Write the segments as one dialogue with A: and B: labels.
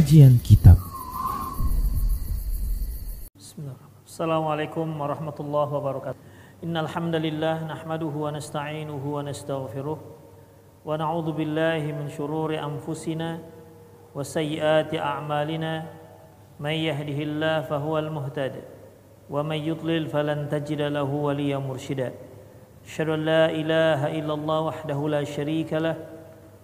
A: Kajian Kitab.
B: Assalamualaikum warahmatullahi wabarakatuh. Innal hamdalillah nahmaduhu wa nasta'inuhu wa nastaghfiruh wa na'udzu billahi min shururi anfusina wa sayyiati a'malina may yahdihillahu fahuwal muhtadi wa may yudlil falan tajida lahu waliya mursyida. Asyhadu an la ilaha illallah wahdahu la syarika lah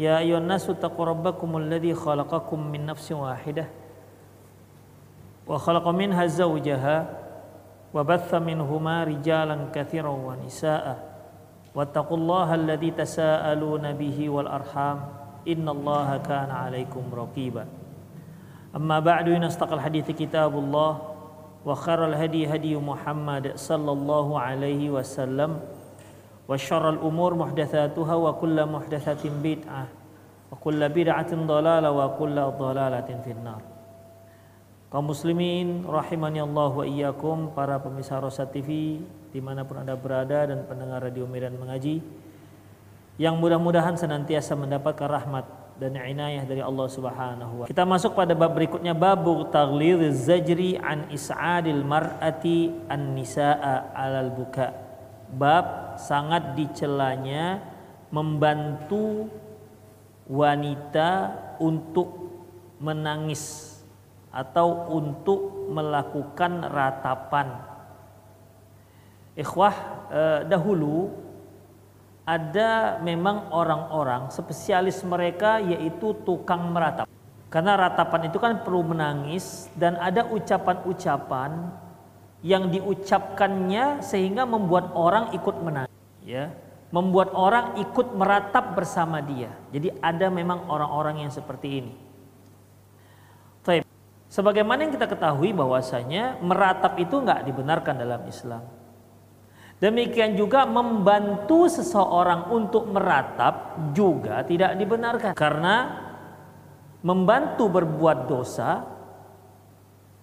B: Ya ayuhan nasu taqurabbakumul ladzi khalaqakum min nafsin wahidah. Wa khalaqa minha zawjaha wa batha minhuma rijalan katsiran wa nisaa'a. Wattaqullaha alladzi tasaaluna bihi wal arham. Innallaha kana 'alaikum raqiba. Amma ba'du inastaqal hadithi kitabullah wa kharal hadi hadi Muhammad sallallahu alaihi wasallam wa syarrul umur muhdatsatuha wa kullu muhdatsatin bid'ah wa kullu bid'atin dhalalah wa kullu dhalalatin finnar. Kaum muslimin rahimani Allah wa iyyakum para pemirsa Rosa TV di mana pun Anda berada dan pendengar Radio Medan Mengaji yang mudah-mudahan senantiasa mendapatkan rahmat dan inayah dari Allah Subhanahu wa Kita masuk pada bab berikutnya bab taghlidz zajri an is'adil mar'ati an-nisaa 'alal buka'. Bab sangat dicelanya membantu wanita untuk menangis atau untuk melakukan ratapan. Ikhwah eh, dahulu ada memang orang-orang spesialis mereka yaitu tukang meratap. Karena ratapan itu kan perlu menangis dan ada ucapan-ucapan yang diucapkannya sehingga membuat orang ikut menangis, ya. Membuat orang ikut meratap bersama dia. Jadi ada memang orang-orang yang seperti ini. Taib. Sebagaimana yang kita ketahui bahwasanya meratap itu nggak dibenarkan dalam Islam. Demikian juga membantu seseorang untuk meratap juga tidak dibenarkan karena membantu berbuat dosa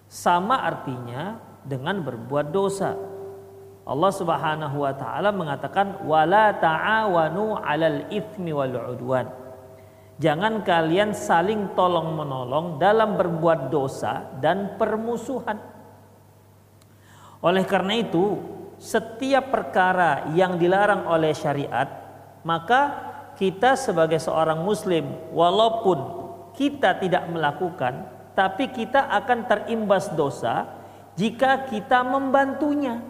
B: sama artinya dengan berbuat dosa. Allah Subhanahu wa taala mengatakan wala ta'awanu 'alal itsmi wal 'udwan. Jangan kalian saling tolong menolong dalam berbuat dosa dan permusuhan. Oleh karena itu, setiap perkara yang dilarang oleh syariat, maka kita sebagai seorang muslim walaupun kita tidak melakukan, tapi kita akan terimbas dosa jika kita membantunya.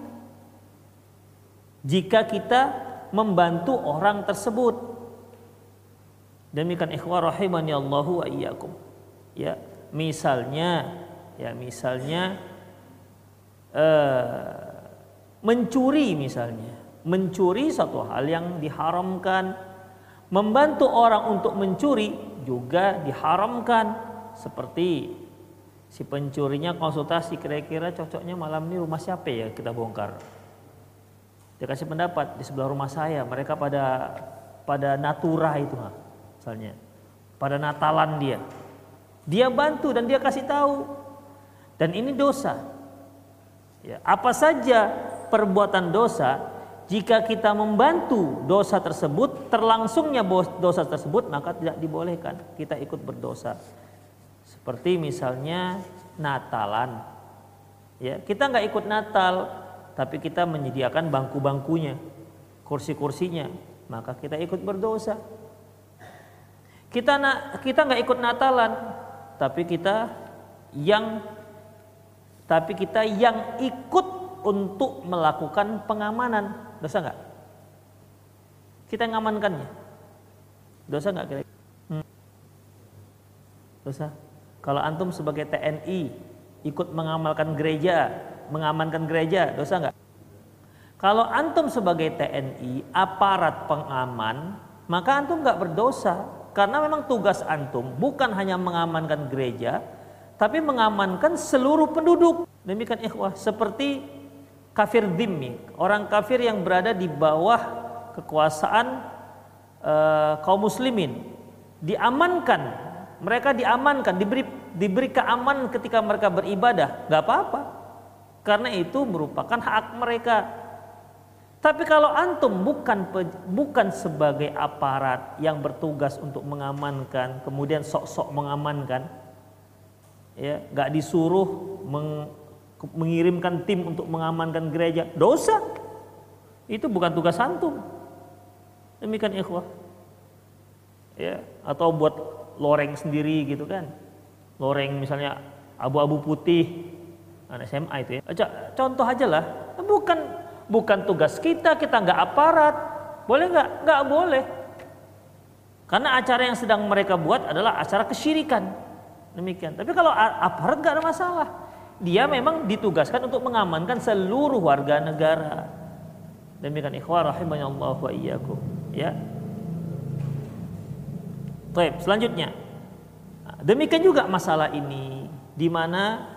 B: Jika kita membantu orang tersebut. Demikian ikhwah rahimani Allahu wa iyyakum. Ya, misalnya ya misalnya uh, mencuri misalnya. Mencuri satu hal yang diharamkan. Membantu orang untuk mencuri juga diharamkan. Seperti si pencurinya konsultasi kira-kira cocoknya malam ini rumah siapa ya kita bongkar. Dia kasih pendapat di sebelah rumah saya. Mereka pada pada natura itu misalnya. Pada Natalan dia. Dia bantu dan dia kasih tahu. Dan ini dosa. Ya, apa saja perbuatan dosa jika kita membantu dosa tersebut terlangsungnya dosa tersebut maka tidak dibolehkan kita ikut berdosa seperti misalnya Natalan. Ya kita nggak ikut Natal tapi kita menyediakan bangku-bangkunya kursi-kursinya. Maka kita ikut berdosa. Kita kita nggak ikut Natalan tapi kita yang tapi kita yang ikut untuk melakukan pengamanan. Dosa nggak? Kita ngamankannya. Dosa nggak kira hmm. dosa kalau antum sebagai TNI ikut mengamalkan gereja mengamankan gereja dosa nggak kalau antum sebagai TNI aparat pengaman maka antum nggak berdosa karena memang tugas antum bukan hanya mengamankan gereja tapi mengamankan seluruh penduduk. Demikian ikhwah, seperti kafir dhimmi, orang kafir yang berada di bawah kekuasaan uh, kaum muslimin diamankan, mereka diamankan, diberi diberi keamanan ketika mereka beribadah, nggak apa-apa, karena itu merupakan hak mereka. Tapi kalau antum bukan bukan sebagai aparat yang bertugas untuk mengamankan, kemudian sok-sok mengamankan, ya nggak disuruh meng, mengirimkan tim untuk mengamankan gereja dosa. Itu bukan tugas antum. Demikian ikhwah. Ya atau buat loreng sendiri gitu kan loreng misalnya abu-abu putih anak SMA itu ya contoh aja lah bukan bukan tugas kita kita nggak aparat boleh nggak nggak boleh karena acara yang sedang mereka buat adalah acara kesyirikan Demikian. Tapi kalau aparat nggak ada masalah. Dia memang ditugaskan untuk mengamankan seluruh warga negara. Demikian ikhwah Allah wa iyyakum. Ya. Baik, selanjutnya. Demikian juga masalah ini di mana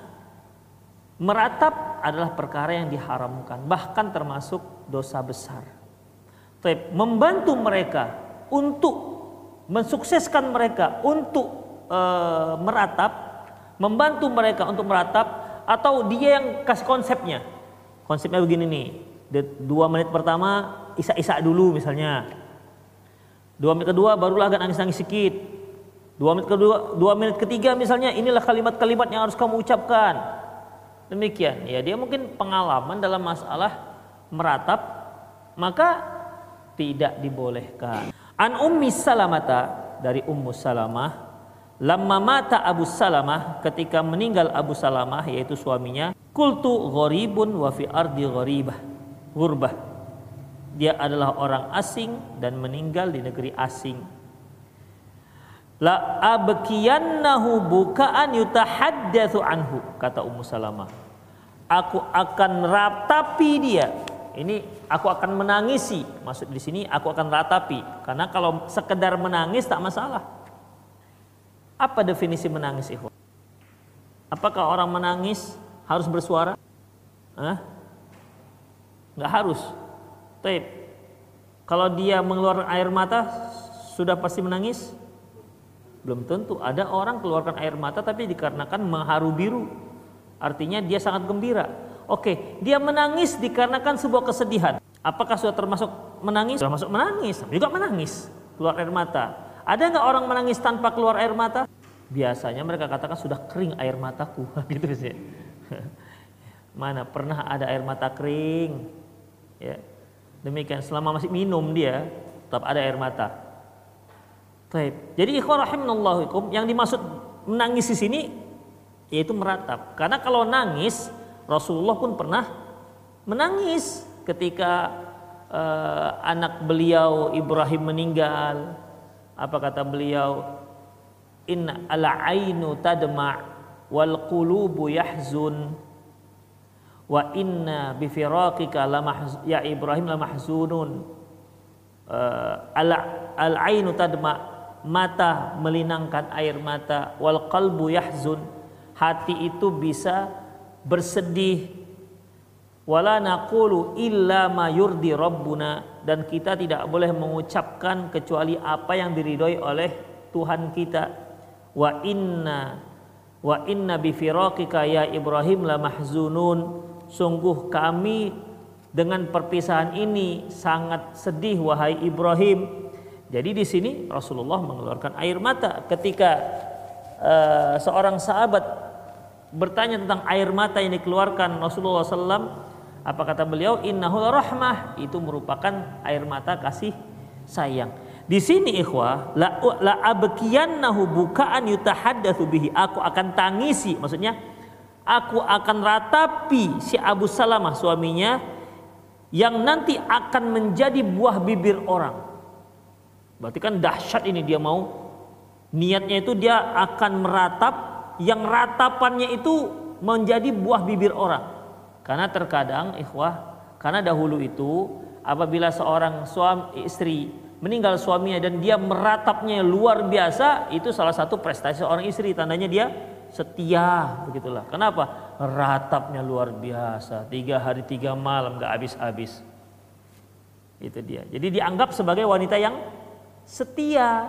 B: meratap adalah perkara yang diharamkan, bahkan termasuk dosa besar. Baik, membantu mereka untuk mensukseskan mereka untuk e, meratap, membantu mereka untuk meratap, atau dia yang kasih konsepnya. Konsepnya begini nih, dua menit pertama isak-isak dulu misalnya. Dua menit kedua barulah agak nangis-nangis sedikit. Dua menit kedua, dua menit ketiga misalnya inilah kalimat-kalimat yang harus kamu ucapkan. Demikian, ya dia mungkin pengalaman dalam masalah meratap, maka tidak dibolehkan. An Ummi Salamata dari Ummu Salamah Lama mata Abu Salamah ketika meninggal Abu Salamah yaitu suaminya, kultu gharibun wa fi ardi gharibah. Gurbah. Dia adalah orang asing dan meninggal di negeri asing. La abkiyannahu bukaan yutahaddatsu anhu kata Ummu Salamah. Aku akan ratapi dia. Ini aku akan menangisi. Maksud di sini aku akan ratapi karena kalau sekedar menangis tak masalah. Apa definisi menangis ikhwan? Apakah orang menangis harus bersuara? Hah? Nggak harus. Taib. Kalau dia mengeluarkan air mata sudah pasti menangis? Belum tentu. Ada orang keluarkan air mata tapi dikarenakan mengharu biru. Artinya dia sangat gembira. Oke, dia menangis dikarenakan sebuah kesedihan. Apakah sudah termasuk menangis? Sudah masuk menangis, juga menangis, keluar air mata. Ada nggak orang menangis tanpa keluar air mata? Biasanya mereka katakan sudah kering air mataku, gitu sih. Mana pernah ada air mata kering? Ya. Demikian selama masih minum dia tetap ada air mata. Taib. Jadi ikhwan rahimanallahu yang dimaksud menangis di sini yaitu meratap. Karena kalau nangis Rasulullah pun pernah menangis ketika uh, anak beliau Ibrahim meninggal apa kata beliau? Inna ala ainu tadma wal qulubu yahzun wa inna bi firaqika ya Ibrahim la mahzunun. Uh, ala al ainu tadma mata melinangkan air mata wal qalbu yahzun. Hati itu bisa bersedih. Wala naqulu illa ma yurdi rabbuna. Dan kita tidak boleh mengucapkan kecuali apa yang diridhoi oleh Tuhan kita. Wa inna wa inna bi firaqika ya Ibrahim la mahzunun sungguh kami dengan perpisahan ini sangat sedih wahai Ibrahim jadi di sini Rasulullah mengeluarkan air mata ketika uh, seorang sahabat bertanya tentang air mata yang dikeluarkan Rasulullah SAW apa kata beliau? Innahul rahmah itu merupakan air mata kasih sayang. Di sini ikhwah la la abkiyannahu bukaan yutahaddatsu bihi. Aku akan tangisi, maksudnya aku akan ratapi si Abu Salamah suaminya yang nanti akan menjadi buah bibir orang. Berarti kan dahsyat ini dia mau niatnya itu dia akan meratap yang ratapannya itu menjadi buah bibir orang. Karena terkadang ikhwah, karena dahulu itu apabila seorang suami istri meninggal suaminya dan dia meratapnya luar biasa, itu salah satu prestasi seorang istri. Tandanya dia setia begitulah. Kenapa? Ratapnya luar biasa. Tiga hari tiga malam gak habis-habis. Itu dia. Jadi dianggap sebagai wanita yang setia.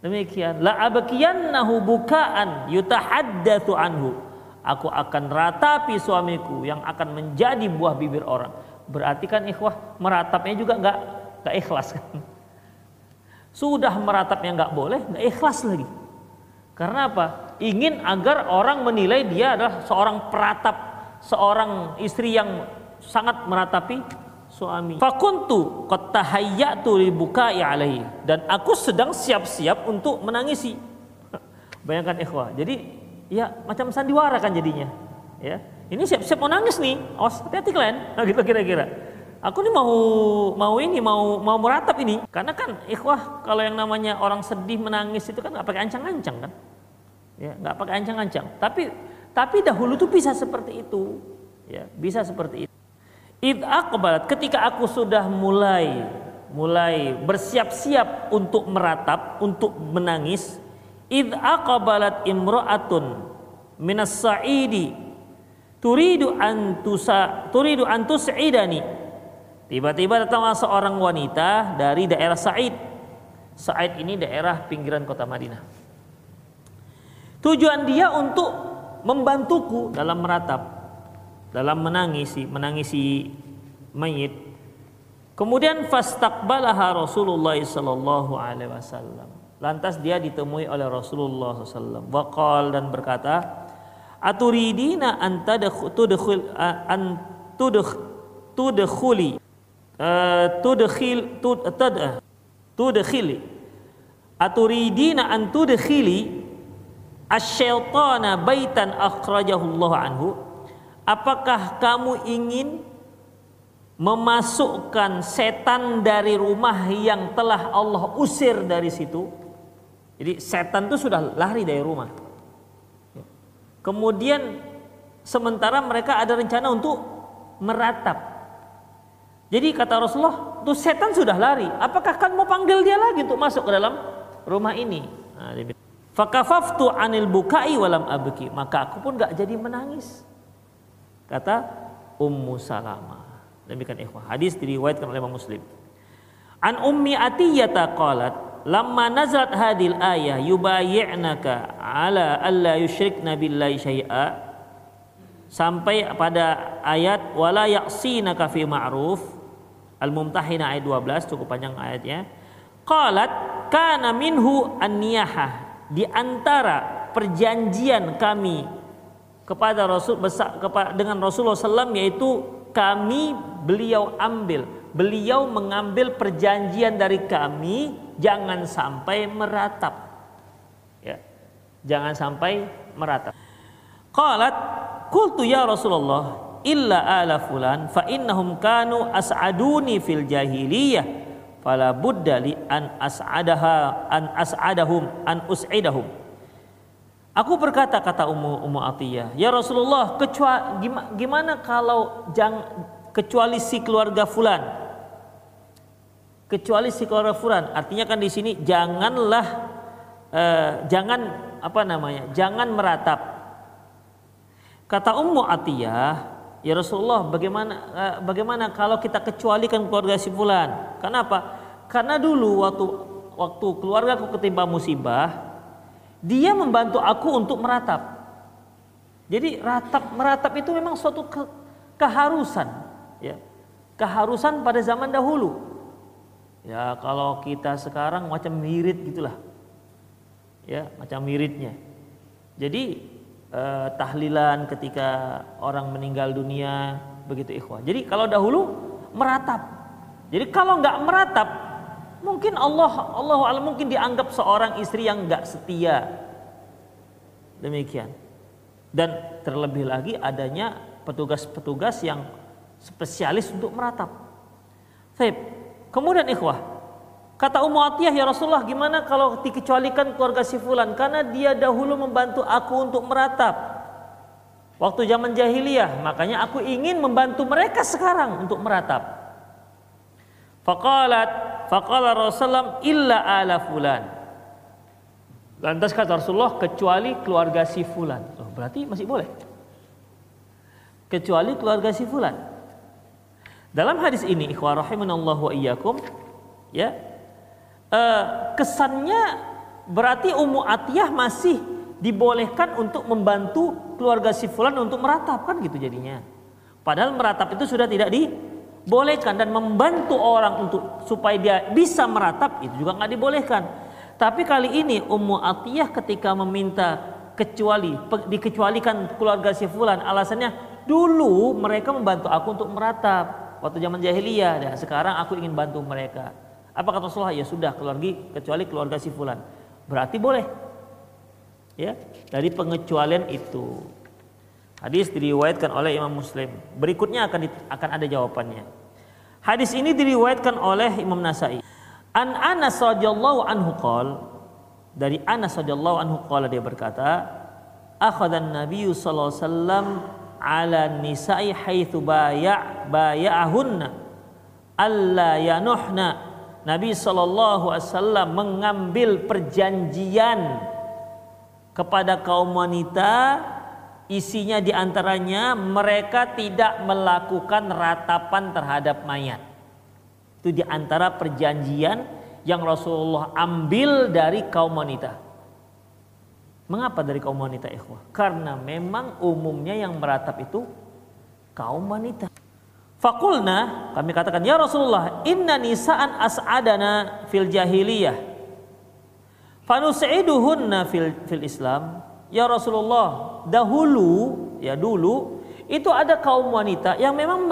B: Demikian. La abakiyannahu bukaan yutahaddatsu anhu. Aku akan ratapi suamiku yang akan menjadi buah bibir orang. Berarti kan ikhwah meratapnya juga nggak nggak ikhlas kan? Sudah meratapnya nggak boleh, nggak ikhlas lagi. Karena apa? Ingin agar orang menilai dia adalah seorang peratap, seorang istri yang sangat meratapi suami. Fakuntu qad tahayyatu libukai alaihi dan aku sedang siap-siap untuk menangisi. Bayangkan ikhwah. Jadi ya macam sandiwara kan jadinya. Ya. Ini siap-siap mau nangis nih. Awas hati-hati kalian. Nah, gitu kira-kira. Aku nih mau mau ini mau mau meratap ini. Karena kan ikhwah kalau yang namanya orang sedih menangis itu kan nggak pakai ancang-ancang kan. Ya, nggak pakai ancang-ancang. Tapi tapi dahulu tuh bisa seperti itu. Ya, bisa seperti itu. Id aqbalat ketika aku sudah mulai mulai bersiap-siap untuk meratap, untuk menangis, id aqbalat imra'atun minas sa'idi turidu an tusa turidu an tus'idani. Tiba-tiba datanglah seorang wanita dari daerah Sa'id. Sa'id ini daerah pinggiran kota Madinah. Tujuan dia untuk membantuku dalam meratap dalam menangisi menangisi mayit. Kemudian fastaqbalaha Rasulullah sallallahu alaihi wasallam. Lantas dia ditemui oleh Rasulullah sallallahu Waqal dan berkata, "Aturidina an tadkhul an tudkh tudkhuli tudkhil tad tudkhili aturidina an tudkhili asyaitana baitan anhu Apakah kamu ingin memasukkan setan dari rumah yang telah Allah usir dari situ? Jadi setan itu sudah lari dari rumah. Kemudian sementara mereka ada rencana untuk meratap. Jadi kata Rasulullah, tuh setan sudah lari. Apakah kan mau panggil dia lagi untuk masuk ke dalam rumah ini? Nah, Fakafaftu anil bukai walam abki. Maka aku pun gak jadi menangis. Kata Ummu Salamah. Demikian ikhwah. Hadis diriwayatkan oleh Imam Muslim. An Ummi Atiyata qalat lamma nazalat hadil ayah yubayyi'naka ala alla yusyrikna billahi syai'a sampai pada ayat wala ya'sinaka fi ma'ruf Al-Mumtahinah ayat 12 cukup panjang ayatnya. Qalat kana minhu an-niyahah di antara perjanjian kami kepada Rasul dengan Rasulullah SAW yaitu kami beliau ambil. Beliau mengambil perjanjian dari kami jangan sampai meratap. Ya jangan sampai meratap. Qalat qultu ya Rasulullah illa ala fulan fa innahum kanu as'aduni fil jahiliyah fala budda li an as'adaha an as'adahum an us'idahum Aku berkata kata Ummu Ummu Atiyah, "Ya Rasulullah, kecuali gimana kalau jang, kecuali si keluarga fulan?" Kecuali si keluarga fulan, artinya kan di sini janganlah eh, jangan apa namanya? Jangan meratap. Kata Ummu Atiyah, "Ya Rasulullah, bagaimana eh, bagaimana kalau kita kecualikan keluarga si fulan?" Kenapa? Karena dulu waktu waktu keluargaku ketimpa musibah, dia membantu aku untuk meratap. Jadi ratap meratap itu memang suatu ke, keharusan, ya. Keharusan pada zaman dahulu. Ya, kalau kita sekarang macam mirip gitulah. Ya, macam miripnya. Jadi eh, tahlilan ketika orang meninggal dunia begitu ikhwah. Jadi kalau dahulu meratap. Jadi kalau nggak meratap Mungkin Allah Allah mungkin dianggap seorang istri yang nggak setia. Demikian. Dan terlebih lagi adanya petugas-petugas yang spesialis untuk meratap. Baik. Kemudian ikhwah, kata Ummu Atiyah ya Rasulullah gimana kalau dikecualikan keluarga si fulan karena dia dahulu membantu aku untuk meratap. Waktu zaman jahiliyah, makanya aku ingin membantu mereka sekarang untuk meratap. Faqalat Faqala Rasulullah illa ala fulan. Lantas kata Rasulullah kecuali keluarga si fulan. Oh, berarti masih boleh. Kecuali keluarga si fulan. Dalam hadis ini ikhwah rahimanallahu wa iyyakum ya uh, kesannya berarti Ummu Atiyah masih dibolehkan untuk membantu keluarga si fulan untuk meratap kan gitu jadinya. Padahal meratap itu sudah tidak dibolehkan dan membantu orang untuk supaya dia bisa meratap itu juga nggak dibolehkan. Tapi kali ini Ummu Atiyah ketika meminta kecuali dikecualikan keluarga si fulan alasannya dulu mereka membantu aku untuk meratap waktu zaman jahiliyah dan sekarang aku ingin bantu mereka. Apa kata Rasulullah? Ya sudah keluarga kecuali keluarga si fulan. Berarti boleh. Ya, dari pengecualian itu. Hadis diriwayatkan oleh Imam Muslim. Berikutnya akan akan ada jawabannya. Hadis ini diriwayatkan oleh Imam Nasai. An Anas radhiyallahu anhu qol dari Anas radhiyallahu anhu qala dia berkata, akhadhan Nabi sallallahu alaihi wasallam ala nisa'i haitsu baya' baya'ahunna alla yanuhna Nabi wasallam mengambil perjanjian kepada kaum wanita isinya di antaranya mereka tidak melakukan ratapan terhadap mayat itu di antara perjanjian yang Rasulullah ambil dari kaum wanita. Mengapa dari kaum wanita ikhwah? Karena memang umumnya yang meratap itu kaum wanita. Fakulna kami katakan ya Rasulullah inna nisaan as'adana fil jahiliyah fanusiduhunna fil fil Islam ya Rasulullah dahulu ya dulu itu ada kaum wanita yang memang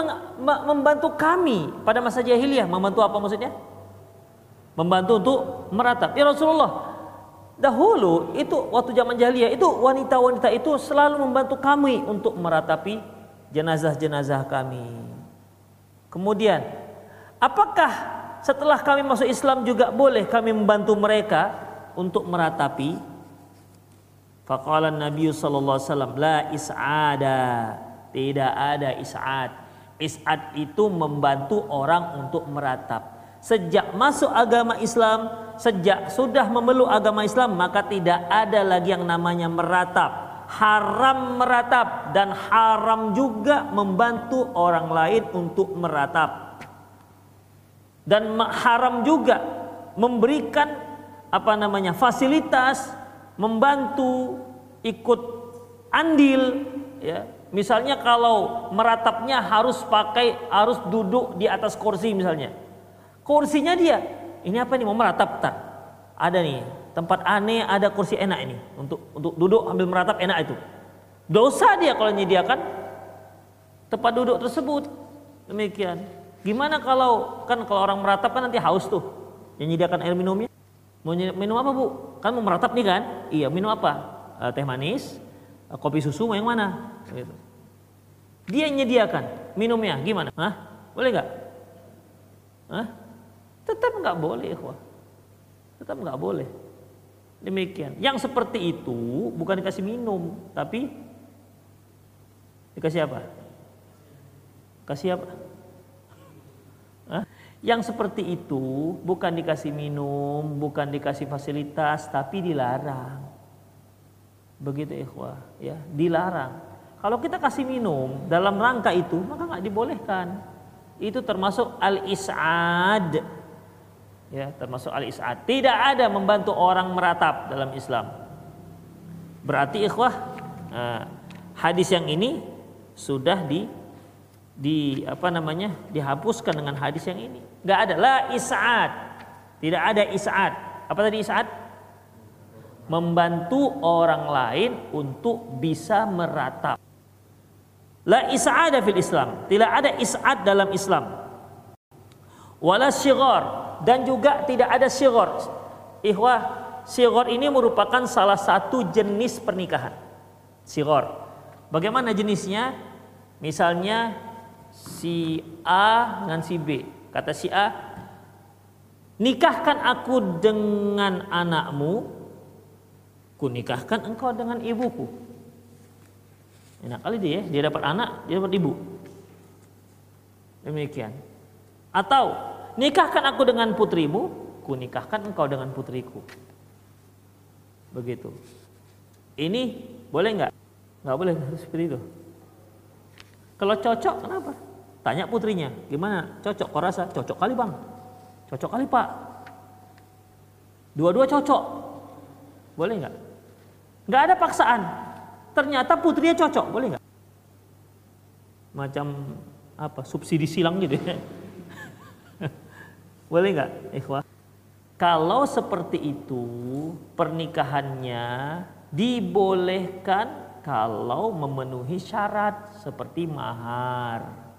B: membantu kami pada masa jahiliyah. Membantu apa maksudnya? Membantu untuk meratap. Ya Rasulullah, dahulu itu waktu zaman jahiliyah itu wanita-wanita itu selalu membantu kami untuk meratapi jenazah-jenazah kami. Kemudian, apakah setelah kami masuk Islam juga boleh kami membantu mereka untuk meratapi? Faqala Nabi sallallahu alaihi wasallam la is'ada tidak ada is'ad. Is'ad itu membantu orang untuk meratap. Sejak masuk agama Islam, sejak sudah memeluk agama Islam, maka tidak ada lagi yang namanya meratap. Haram meratap dan haram juga membantu orang lain untuk meratap. Dan haram juga memberikan apa namanya fasilitas membantu ikut andil ya Misalnya kalau meratapnya harus pakai harus duduk di atas kursi misalnya. Kursinya dia, ini apa nih mau meratap tak? Ada nih tempat aneh ada kursi enak ini untuk untuk duduk ambil meratap enak itu. Dosa dia kalau menyediakan tempat duduk tersebut. Demikian. Gimana kalau kan kalau orang meratap kan nanti haus tuh. Yang menyediakan air minumnya. Mau minum apa bu? Kan mau meratap nih kan? Iya minum apa? Eh, teh manis, eh, kopi susu mau yang mana? Gitu. Dia menyediakan minumnya, gimana? Hah? Boleh nggak? Tetap nggak boleh, ikhwah. Tetap nggak boleh. Demikian. Yang seperti itu bukan dikasih minum, tapi dikasih apa? Kasih apa? Hah? Yang seperti itu bukan dikasih minum, bukan dikasih fasilitas, tapi dilarang. Begitu ikhwah, ya, dilarang. Kalau kita kasih minum dalam rangka itu, maka nggak dibolehkan. Itu termasuk al-is'ad. Ya, termasuk al-is'ad. Tidak ada membantu orang meratap dalam Islam. Berarti ikhwah, nah, hadis yang ini sudah di di apa namanya? dihapuskan dengan hadis yang ini. Nggak ada la is'ad. Tidak ada is'ad. Apa tadi is'ad? Membantu orang lain untuk bisa meratap. La is'ada fil Islam. Tidak ada is'ad dalam Islam. Wala syighar dan juga tidak ada syighar. Ikhwah, syighar ini merupakan salah satu jenis pernikahan. Syighar. Bagaimana jenisnya? Misalnya si A dengan si B. Kata si A, nikahkan aku dengan anakmu, ku nikahkan engkau dengan ibuku. Enak kali dia, dia dapat anak, dia dapat ibu. Demikian. Atau nikahkan aku dengan putrimu, ku nikahkan engkau dengan putriku. Begitu. Ini boleh nggak? Nggak boleh seperti itu. Kalau cocok, kenapa? Tanya putrinya, gimana? Cocok? Kau rasa? Cocok kali bang. Cocok kali pak. Dua-dua cocok. Boleh nggak? Nggak ada paksaan. Ternyata putrinya cocok, boleh nggak? Macam apa? Subsidi silang gitu ya. Boleh nggak, ikhwah? Kalau seperti itu pernikahannya dibolehkan kalau memenuhi syarat seperti mahar.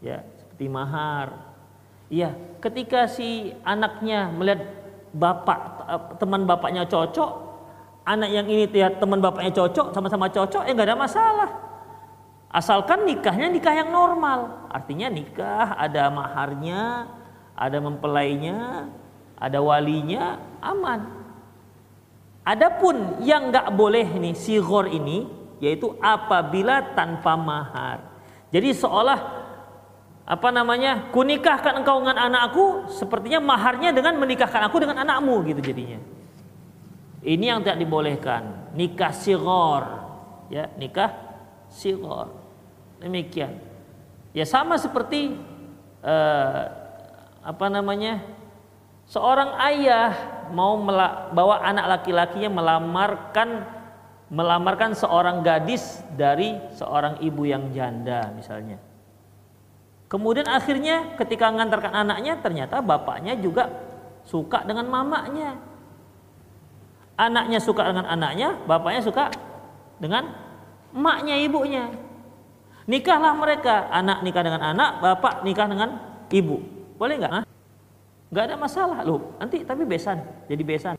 B: Ya, seperti mahar. Iya, ketika si anaknya melihat bapak teman bapaknya cocok, anak yang ini lihat teman bapaknya cocok, sama-sama cocok, ya nggak ada masalah. Asalkan nikahnya nikah yang normal, artinya nikah ada maharnya, ada mempelainya, ada walinya aman. Adapun yang nggak boleh nih sigor ini yaitu apabila tanpa mahar. Jadi seolah apa namanya kunikahkan engkau dengan anakku sepertinya maharnya dengan menikahkan aku dengan anakmu gitu jadinya. Ini yang tidak dibolehkan nikah sigor ya nikah sigor demikian ya sama seperti uh, apa namanya Seorang ayah mau bawa anak laki-lakinya melamarkan melamarkan seorang gadis dari seorang ibu yang janda misalnya. Kemudian akhirnya ketika mengantarkan anaknya ternyata bapaknya juga suka dengan mamanya. Anaknya suka dengan anaknya, bapaknya suka dengan emaknya ibunya. Nikahlah mereka, anak nikah dengan anak, bapak nikah dengan ibu. Boleh nggak? nggak ada masalah loh. Nanti tapi besan. Jadi besan.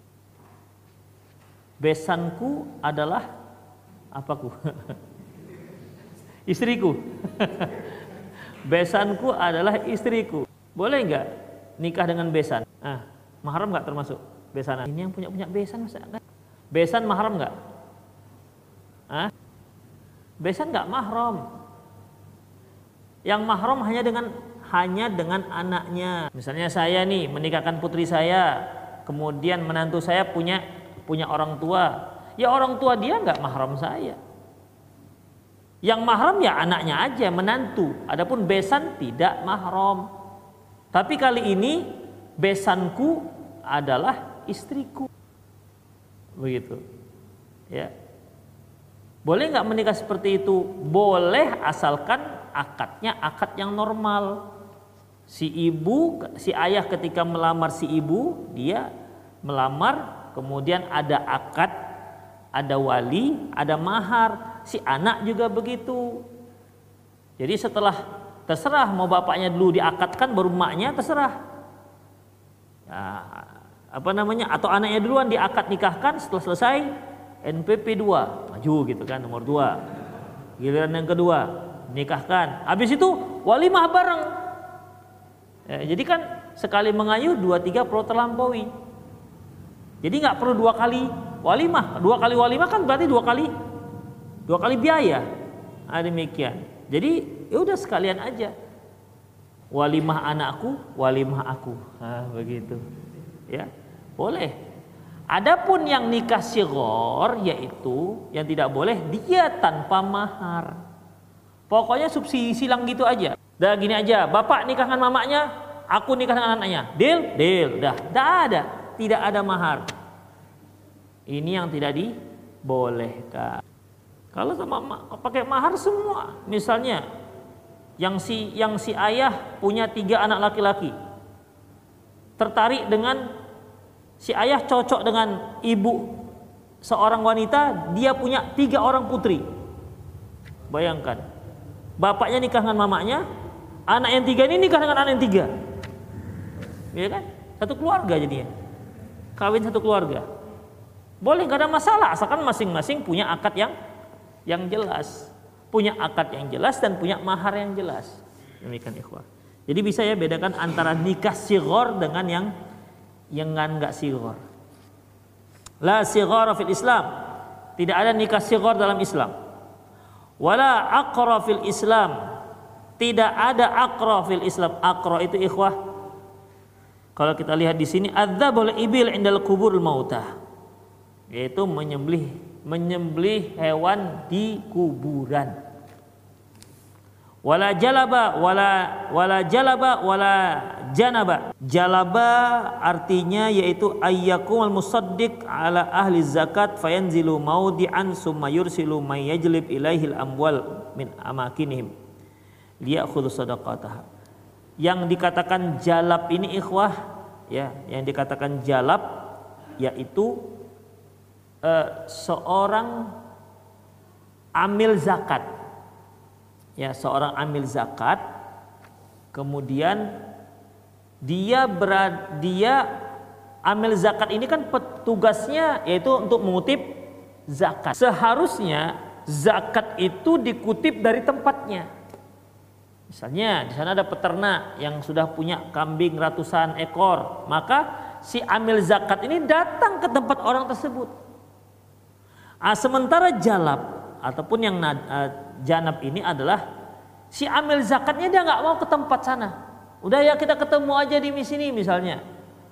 B: Besanku adalah apaku? Istriku. Besanku adalah istriku. Boleh nggak nikah dengan besan? Ah mahram nggak termasuk besanan? Ini yang punya punya besan masa enggak besan mahram nggak? Ah besan nggak mahram? Yang mahram hanya dengan hanya dengan anaknya. Misalnya saya nih menikahkan putri saya, kemudian menantu saya punya punya orang tua. Ya orang tua dia nggak mahram saya. Yang mahram ya anaknya aja, menantu. Adapun besan tidak mahram. Tapi kali ini besanku adalah istriku. Begitu. Ya. Boleh nggak menikah seperti itu? Boleh asalkan akadnya akad yang normal si ibu si ayah ketika melamar si ibu dia melamar kemudian ada akad ada wali ada mahar. Si anak juga begitu. Jadi setelah terserah mau bapaknya dulu diakatkan baru maknya terserah. Ya, apa namanya? Atau anaknya duluan diakad nikahkan setelah selesai NPP 2 maju gitu kan nomor 2 giliran yang kedua nikahkan. Habis itu walimah bareng Ya, jadi kan sekali mengayuh dua tiga perlu terlampaui. Jadi nggak perlu dua kali walimah. Dua kali walimah kan berarti dua kali dua kali biaya. Nah, demikian. Jadi ya udah sekalian aja. Walimah anakku, walimah aku. Nah, begitu. Ya, boleh. Adapun yang nikah sigor yaitu yang tidak boleh dia tanpa mahar. Pokoknya subsidi silang gitu aja. Dah gini aja, bapak nikahkan mamanya, aku nikah dengan anaknya. Deal? Deal. Dah, dah ada. Tidak ada mahar. Ini yang tidak dibolehkan. Kalau sama pakai mahar semua, misalnya yang si yang si ayah punya tiga anak laki-laki, tertarik dengan si ayah cocok dengan ibu seorang wanita, dia punya tiga orang putri. Bayangkan, bapaknya nikah dengan mamanya, Anak yang tiga ini nikah dengan anak yang tiga. Ya kan? Satu keluarga jadinya. Kawin satu keluarga. Boleh nggak ada masalah asalkan masing-masing punya akad yang yang jelas. Punya akad yang jelas dan punya mahar yang jelas. Demikian ikhwah. Jadi bisa ya bedakan antara nikah sigor dengan yang yang nggak sigor. La sigor fil Islam. Tidak ada nikah sigor dalam Islam. Wala aqra fil Islam tidak ada akro fil Islam. Akro itu ikhwah. Kalau kita lihat di sini adzabul ibil indal kubur mautah. yaitu menyembelih menyembelih hewan di kuburan wala jalaba wala wala jalaba wala janaba jalaba artinya yaitu ayyakum al musaddiq ala ahli zakat fayanzilu maudi'an summa yursilu may yajlib ilaihil amwal min amakinihim liyakhudhu sadaqataha. Yang dikatakan jalab ini ikhwah ya yang dikatakan jalab yaitu uh, seorang amil zakat. Ya seorang amil zakat kemudian dia berad, dia amil zakat ini kan petugasnya yaitu untuk mengutip zakat. Seharusnya zakat itu dikutip dari tempatnya misalnya di sana ada peternak yang sudah punya kambing ratusan ekor maka si amil zakat ini datang ke tempat orang tersebut ah, sementara jalab ataupun yang uh, janab ini adalah si amil zakatnya dia nggak mau ke tempat sana. Udah ya kita ketemu aja di sini misalnya.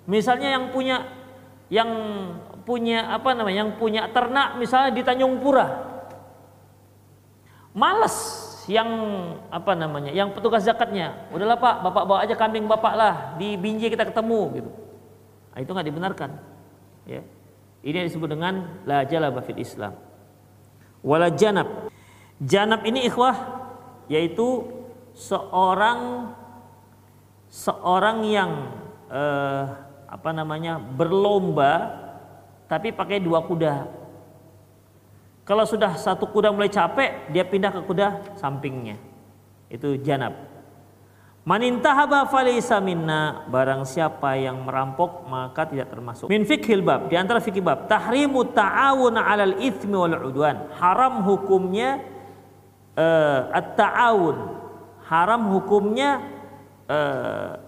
B: Misalnya yang punya yang punya apa namanya? Yang punya ternak misalnya di Tanjung Pura. Males yang apa namanya? Yang petugas zakatnya. Udahlah Pak, Bapak bawa aja kambing Bapak lah di Binjai kita ketemu gitu. Nah, itu nggak dibenarkan. Ya. Ini yang disebut dengan la fil Islam. Wala janab. Janab ini ikhwah yaitu seorang seorang yang eh, apa namanya berlomba tapi pakai dua kuda. Kalau sudah satu kuda mulai capek, dia pindah ke kuda sampingnya. Itu janab. Manintahaba falaysa minna barang siapa yang merampok maka tidak termasuk. Min fikhil bab di antara fikih bab tahrimu ta'awun 'alal itsmi wal 'udwan. Haram hukumnya uh, at-ta'awun haram hukumnya uh,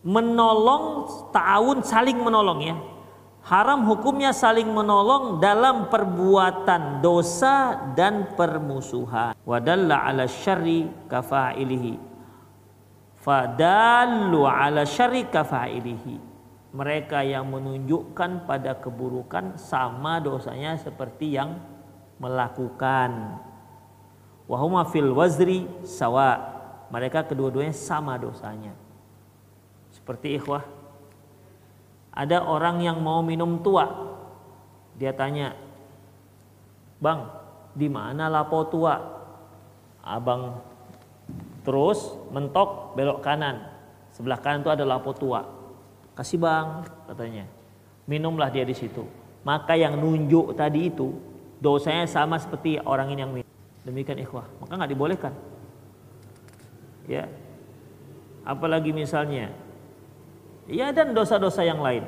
B: menolong ta'awun saling menolong ya haram hukumnya saling menolong dalam perbuatan dosa dan permusuhan. Wadalla ala syarri kafa'ilihi. Fadallu ala syarri kafa'ilihi. Mereka yang menunjukkan pada keburukan sama dosanya seperti yang melakukan. Wahuma fil wazri sawa. Mereka kedua-duanya sama dosanya. Seperti ikhwah ada orang yang mau minum tua. Dia tanya bang di mana lapo tua? Abang terus mentok belok kanan. Sebelah kanan itu ada lapo tua. Kasih bang katanya. Minumlah dia di situ. Maka yang nunjuk tadi itu dosanya sama seperti orang ini yang minum. Demikian ikhwah, maka nggak dibolehkan. Ya. Apalagi misalnya ya dan dosa-dosa yang lain.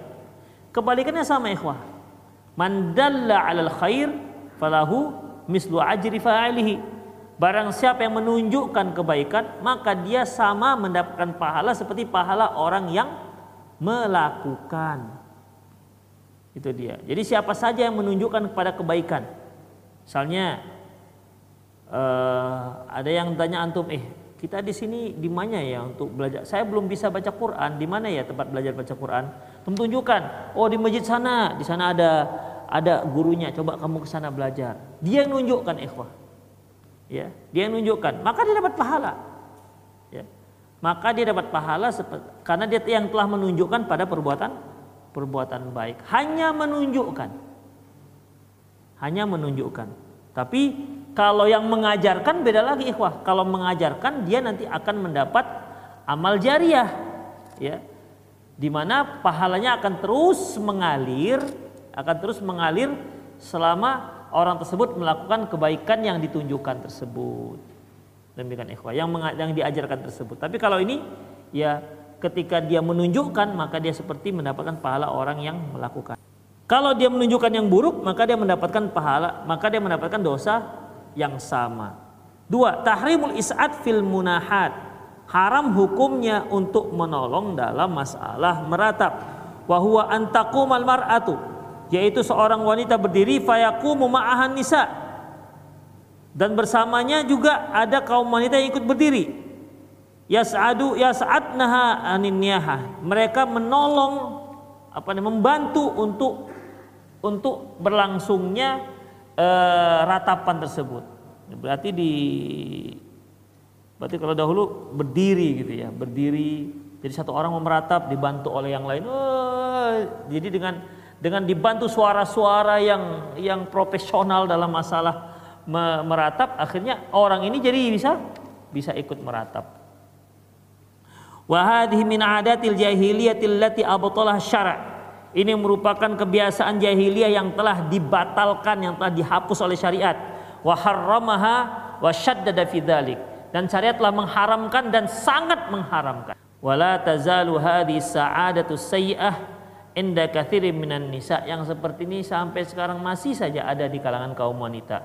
B: Kebalikannya sama ikhwah. Man dalla 'alal khair falahu mislu ajri fa'ilihi. Barang siapa yang menunjukkan kebaikan, maka dia sama mendapatkan pahala seperti pahala orang yang melakukan. Itu dia. Jadi siapa saja yang menunjukkan kepada kebaikan. Misalnya uh, ada yang tanya antum, eh kita di sini di mana ya untuk belajar? Saya belum bisa baca Quran. Di mana ya tempat belajar baca Quran? Tunjukkan. Oh di masjid sana. Di sana ada ada gurunya. Coba kamu ke sana belajar. Dia yang nunjukkan ikhwah. Ya, dia yang nunjukkan. Maka dia dapat pahala. Ya. Maka dia dapat pahala karena dia yang telah menunjukkan pada perbuatan perbuatan baik. Hanya menunjukkan. Hanya menunjukkan. Tapi kalau yang mengajarkan beda lagi ikhwah. Kalau mengajarkan dia nanti akan mendapat amal jariah ya. Di mana pahalanya akan terus mengalir, akan terus mengalir selama orang tersebut melakukan kebaikan yang ditunjukkan tersebut. Demikian ikhwah yang yang diajarkan tersebut. Tapi kalau ini ya ketika dia menunjukkan maka dia seperti mendapatkan pahala orang yang melakukan. Kalau dia menunjukkan yang buruk maka dia mendapatkan pahala, maka dia mendapatkan dosa yang sama. Dua, tahrimul is'ad fil munahat. Haram hukumnya untuk menolong dalam masalah meratap. Wahwa antakumal mar'atu. Yaitu seorang wanita berdiri fayakumu ma'ahan nisa. Dan bersamanya juga ada kaum wanita yang ikut berdiri. Yas'adu yas'adnaha anin Mereka menolong apa namanya membantu untuk untuk berlangsungnya e, ratapan tersebut. Berarti di berarti kalau dahulu berdiri gitu ya, berdiri. Jadi satu orang memeratap dibantu oleh yang lain. Oh, jadi dengan dengan dibantu suara-suara yang yang profesional dalam masalah meratap, akhirnya orang ini jadi bisa bisa ikut meratap. Wa hadhihi min adatil jahiliyatil lati abtalah syara' ini merupakan kebiasaan jahiliyah yang telah dibatalkan yang telah dihapus oleh syariat. Wa harramaha wa syaddada fi dan syariat telah mengharamkan dan sangat mengharamkan. Wala tazalu hadhi sa'adatu sayyi'ah inda katsirin minan nisa. Yang seperti ini sampai sekarang masih saja ada di kalangan kaum wanita.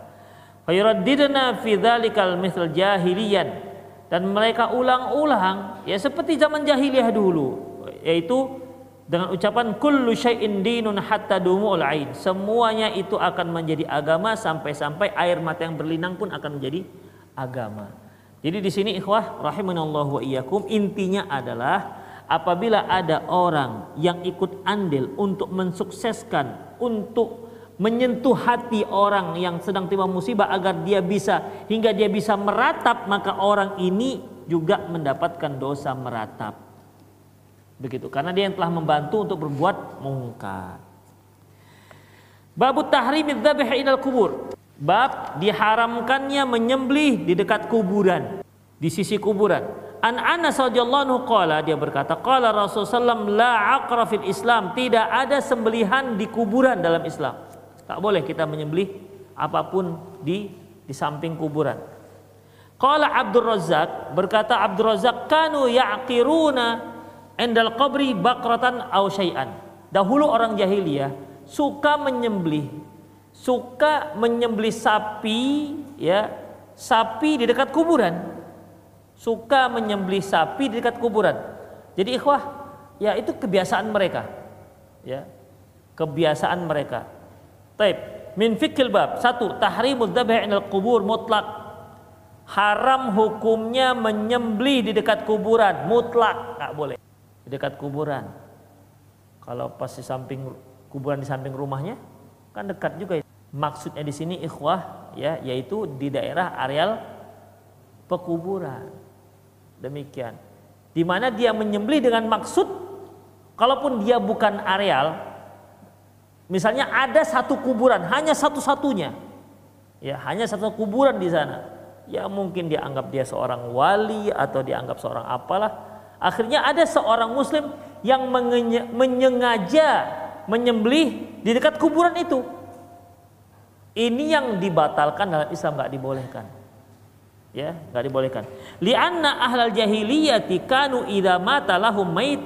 B: Fayuraddidna fi dzalikal mithl jahiliyan. Dan mereka ulang-ulang ya seperti zaman jahiliyah dulu yaitu dengan ucapan kullu syai'in dinun hatta dumul ain. Semuanya itu akan menjadi agama sampai-sampai air mata yang berlinang pun akan menjadi agama. Jadi di sini ikhwah rahimanallahu wa iyyakum intinya adalah apabila ada orang yang ikut andil untuk mensukseskan untuk menyentuh hati orang yang sedang terima musibah agar dia bisa hingga dia bisa meratap maka orang ini juga mendapatkan dosa meratap begitu. Karena dia yang telah membantu untuk berbuat mungkar. Babu tahrim dzabh ilal kubur. Bab diharamkannya menyembelih di dekat kuburan di sisi kuburan. An Anas radhiyallahu anhu qala dia berkata qala Rasulullah sallallahu la aqra fil Islam. Tidak ada sembelihan di kuburan dalam Islam. Tak boleh kita menyembelih apa pun di di samping kuburan. Qala Abdul Razak berkata Abdul Razak kanu ya'qiruna endal qabri bakratan aw syai'an. Dahulu orang jahiliyah suka menyembelih suka menyembelih sapi ya sapi di dekat kuburan suka menyembelih sapi di dekat kuburan jadi ikhwah ya itu kebiasaan mereka ya kebiasaan mereka Taib. Min fikil bab. Satu, tahrimul dzabh inal kubur mutlak. Haram hukumnya menyembelih di dekat kuburan mutlak, nggak boleh. Di dekat kuburan. Kalau pas di samping kuburan di samping rumahnya kan dekat juga. Maksudnya di sini ikhwah ya yaitu di daerah areal pekuburan. Demikian. Di mana dia menyembelih dengan maksud kalaupun dia bukan areal Misalnya ada satu kuburan, hanya satu-satunya. Ya, hanya satu kuburan di sana. Ya mungkin dianggap dia seorang wali atau dianggap seorang apalah. Akhirnya ada seorang muslim yang menyengaja menyembelih di dekat kuburan itu. Ini yang dibatalkan dalam Islam nggak dibolehkan. Ya, nggak dibolehkan. Lianna ahlal jahiliyati kanu idza mata lahum mait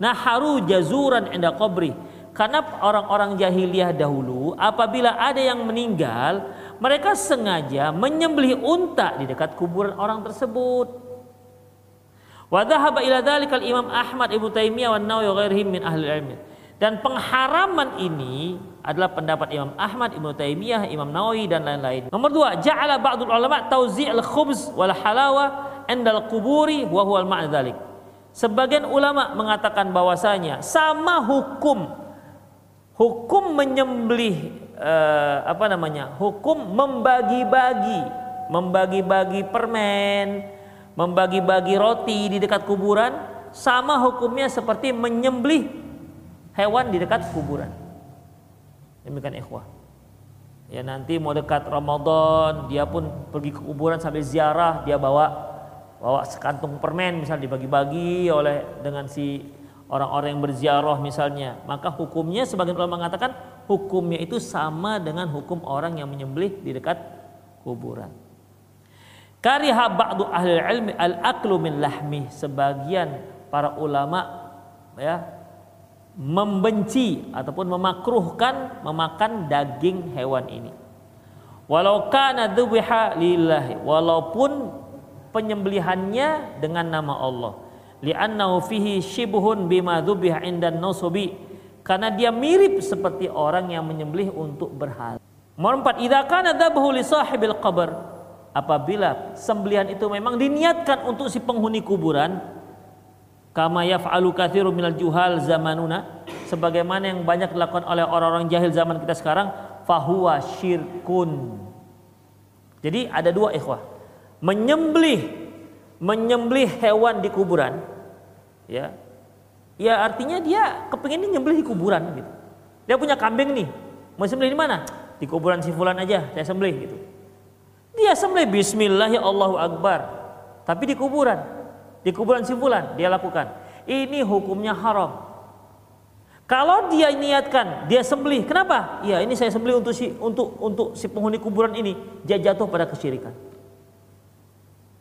B: naharu jazuran inda qabri karena orang-orang jahiliyah dahulu apabila ada yang meninggal, mereka sengaja menyembelih unta di dekat kuburan orang tersebut. Wa dhahaba ila dzalikal Imam Ahmad Ibnu Taimiyah wa Nawawi ghairihim min ahli ilmi. Dan pengharaman ini adalah pendapat Imam Ahmad, Ibnu Taimiyah, Imam Nawawi dan lain-lain. Nomor dua, ja'ala ba'dul ulama tauzi' al-khubz wal halawa indal quburi wa huwa al Sebagian ulama mengatakan bahwasanya sama hukum hukum menyembelih uh, apa namanya hukum membagi-bagi membagi-bagi permen membagi-bagi roti di dekat kuburan sama hukumnya seperti menyembelih hewan di dekat kuburan. Demikian ikhwah. Ya nanti mau dekat Ramadan dia pun pergi ke kuburan sambil ziarah dia bawa bawa sekantung permen misal dibagi-bagi oleh dengan si orang-orang yang berziarah misalnya, maka hukumnya sebagian ulama mengatakan hukumnya itu sama dengan hukum orang yang menyembelih di dekat kuburan. Kariha ba'du ahli ilmi al-aklu min lahmi. Sebagian para ulama ya membenci ataupun memakruhkan memakan daging hewan ini. Walau kana dhubiha lillahi, walaupun penyembelihannya dengan nama Allah li'annahu fihi shibhun bima dzubih indan nusubi karena dia mirip seperti orang yang menyembelih untuk berhala. Nomor empat, idza kana dzabahu li sahibil qabr apabila sembelihan itu memang diniatkan untuk si penghuni kuburan kama yaf'alu katsiru minal juhal zamanuna sebagaimana yang banyak dilakukan oleh orang-orang jahil zaman kita sekarang fahuwa syirkun. Jadi ada dua ikhwah. Menyembelih menyembelih hewan di kuburan ya. Ya artinya dia kepingin nyembelih di kuburan gitu. Dia punya kambing nih mau sembelih di mana? Di kuburan si fulan aja saya sembelih gitu dia sembelih bismillah ya Allahu akbar tapi di kuburan di kuburan si fulan dia lakukan ini hukumnya haram kalau dia niatkan, dia sembelih. Kenapa? Ya, ini saya sembelih untuk si untuk untuk si penghuni kuburan ini. Dia jatuh pada kesyirikan.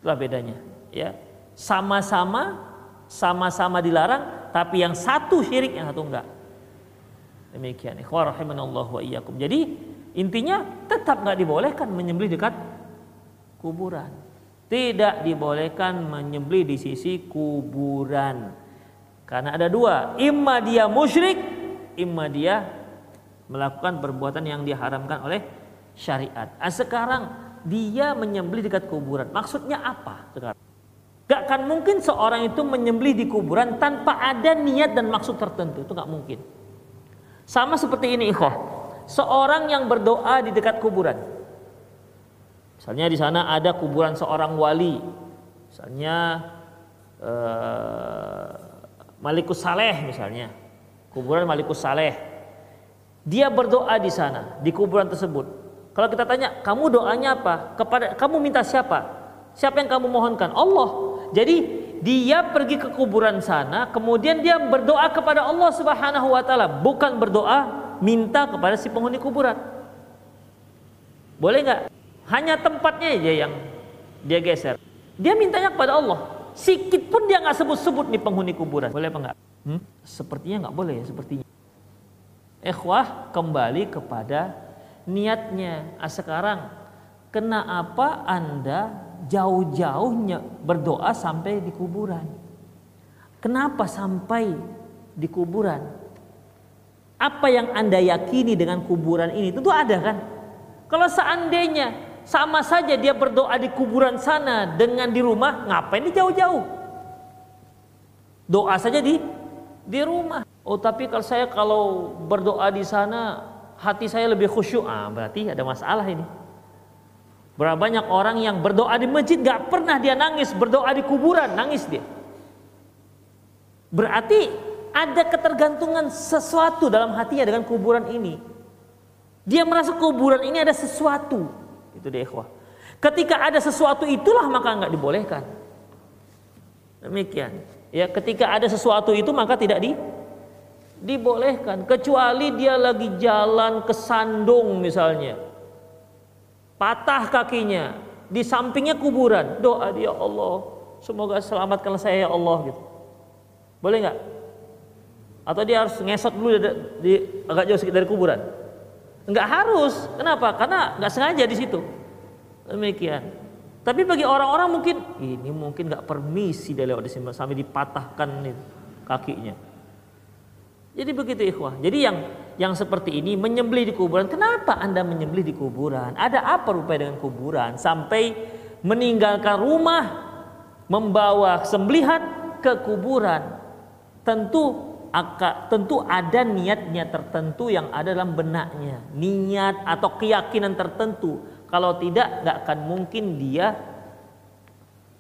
B: Itulah bedanya, ya. Sama-sama sama-sama dilarang, tapi yang satu syirik, yang satu enggak. Demikian. Ikhwah rahimanallah wa iyyakum. Jadi, intinya tetap enggak dibolehkan menyembelih dekat kuburan. Tidak dibolehkan menyembelih di sisi kuburan. Karena ada dua, imma dia musyrik, imma dia melakukan perbuatan yang diharamkan oleh syariat. Nah, sekarang dia menyembelih dekat kuburan. Maksudnya apa sekarang? Gak akan mungkin seorang itu menyembelih di kuburan tanpa ada niat dan maksud tertentu. Itu gak mungkin. Sama seperti ini ikhwah. Seorang yang berdoa di dekat kuburan. Misalnya di sana ada kuburan seorang wali. Misalnya eh, Malikus Saleh misalnya, kuburan Malikus Saleh. Dia berdoa di sana, di kuburan tersebut. Kalau kita tanya, kamu doanya apa? Kepada kamu minta siapa? Siapa yang kamu mohonkan? Allah. Jadi dia pergi ke kuburan sana, kemudian dia berdoa kepada Allah Subhanahu wa taala, bukan berdoa minta kepada si penghuni kuburan. Boleh nggak? Hanya tempatnya aja yang dia geser. Dia mintanya kepada Allah. Sikit pun dia nggak sebut-sebut nih penghuni kuburan. Boleh apa nggak? Hmm? Sepertinya nggak boleh ya, sepertinya. Ikhwah kembali kepada niatnya. Ah, sekarang kenapa anda jauh-jauhnya berdoa sampai di kuburan? Kenapa sampai di kuburan? Apa yang anda yakini dengan kuburan ini? Tentu ada kan? Kalau seandainya sama saja dia berdoa di kuburan sana dengan di rumah, ngapain dia jauh-jauh? Doa saja di di rumah. Oh, tapi kalau saya kalau berdoa di sana hati saya lebih khusyuk, ah berarti ada masalah ini. Berapa banyak orang yang berdoa di masjid gak pernah dia nangis, berdoa di kuburan nangis dia. Berarti ada ketergantungan sesuatu dalam hatinya dengan kuburan ini. Dia merasa kuburan ini ada sesuatu. Itu dia ikhwah. Ketika ada sesuatu itulah maka nggak dibolehkan. Demikian. Ya, ketika ada sesuatu itu maka tidak di dibolehkan kecuali dia lagi jalan ke sandung misalnya. Patah kakinya, di sampingnya kuburan. Doa dia Allah, semoga selamatkanlah saya ya Allah gitu. Boleh nggak? Atau dia harus ngesot dulu di, di agak jauh sedikit dari kuburan? Enggak harus. Kenapa? Karena enggak sengaja di situ. Demikian. Tapi bagi orang-orang mungkin ini mungkin nggak permisi dia lewat di sini sampai dipatahkan nih kakinya. Jadi begitu ikhwah. Jadi yang yang seperti ini menyembelih di kuburan. Kenapa Anda menyembelih di kuburan? Ada apa rupanya dengan kuburan sampai meninggalkan rumah membawa sembelihan ke kuburan? Tentu tentu ada niatnya tertentu yang ada dalam benaknya, niat atau keyakinan tertentu. Kalau tidak, nggak akan mungkin dia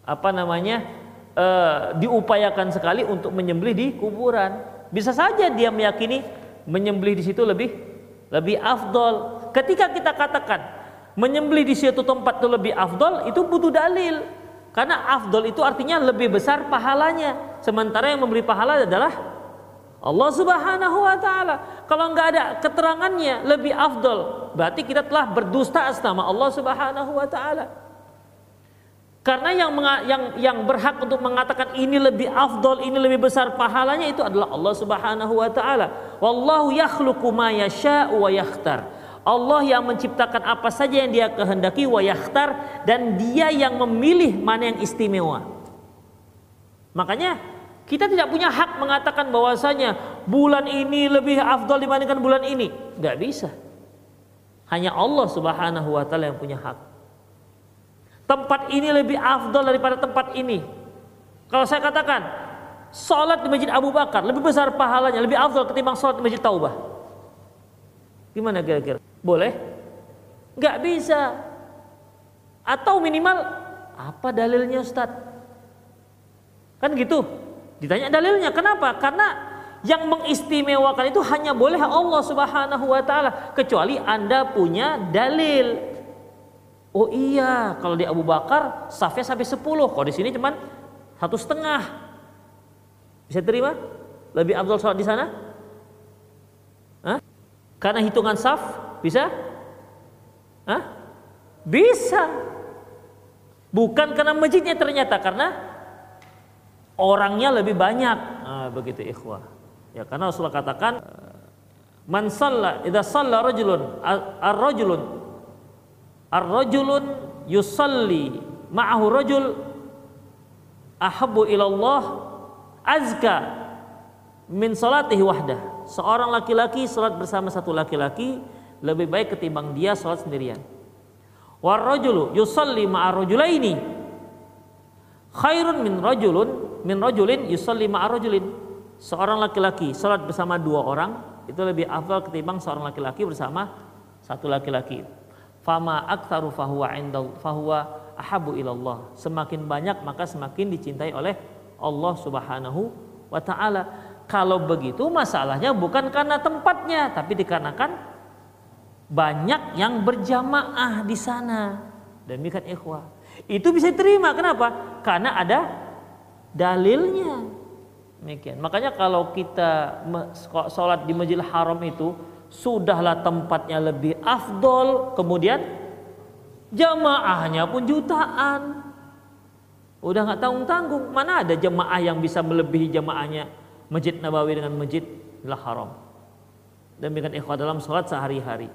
B: apa namanya e, diupayakan sekali untuk menyembelih di kuburan. Bisa saja dia meyakini menyembelih di situ lebih lebih afdol. Ketika kita katakan menyembelih di suatu tempat itu lebih afdol, itu butuh dalil. Karena afdol itu artinya lebih besar pahalanya. Sementara yang memberi pahala adalah Allah Subhanahu wa taala. Kalau nggak ada keterangannya lebih afdol, berarti kita telah berdusta atas nama Allah Subhanahu wa taala. Karena yang yang yang berhak untuk mengatakan ini lebih afdol, ini lebih besar pahalanya itu adalah Allah Subhanahu wa taala. Wallahu yakhluqu ma yasha'u wa yakhtar. Allah yang menciptakan apa saja yang Dia kehendaki wa yakhtar dan Dia yang memilih mana yang istimewa. Makanya kita tidak punya hak mengatakan bahwasanya bulan ini lebih afdal dibandingkan bulan ini. Gak bisa. Hanya Allah Subhanahu wa taala yang punya hak. Tempat ini lebih afdal daripada tempat ini. Kalau saya katakan sholat di masjid Abu Bakar lebih besar pahalanya, lebih afdal ketimbang sholat di masjid Taubah. Gimana kira-kira? Boleh? Gak bisa. Atau minimal apa dalilnya Ustaz? Kan gitu. Ditanya dalilnya. Kenapa? Karena yang mengistimewakan itu hanya boleh Allah Subhanahu wa taala kecuali Anda punya dalil. Oh iya, kalau di Abu Bakar safnya sampai 10. Kalau di sini cuman satu setengah. Bisa terima? Lebih afdal sholat di sana? Hah? Karena hitungan saf bisa? Hah? Bisa. Bukan karena masjidnya ternyata karena orangnya lebih banyak. Nah, begitu ikhwah. Ya karena Rasulullah katakan man salla idza salla rajulun ar-rajulun ar-rajulun yusalli ma'ahu rajul ahabbu ila Allah azka min salatihi wahdah. Seorang laki-laki salat bersama satu laki-laki lebih baik ketimbang dia salat sendirian. War rajulu yusalli ma'a rajulaini khairun min rajulun min rajulin yusalli ma'a rajulin. Seorang laki-laki salat bersama dua orang itu lebih afdal ketimbang seorang laki-laki bersama satu laki-laki. Fama aktsaru fahuwa indal fahuwa ahabu ilallah. Semakin banyak maka semakin dicintai oleh Allah Subhanahu wa taala. Kalau begitu masalahnya bukan karena tempatnya, tapi dikarenakan banyak yang berjamaah di sana. Demikian ikhwah. Itu bisa terima. Kenapa? Karena ada dalilnya. Demikian. Makanya kalau kita sholat di Masjidil Haram itu sudahlah tempatnya lebih afdol, kemudian jamaahnya pun jutaan. Udah nggak tanggung tanggung. Mana ada jemaah yang bisa melebihi jemaahnya Masjid Nabawi dengan Masjid Haram. Demikian ikhwah dalam sholat sehari-hari.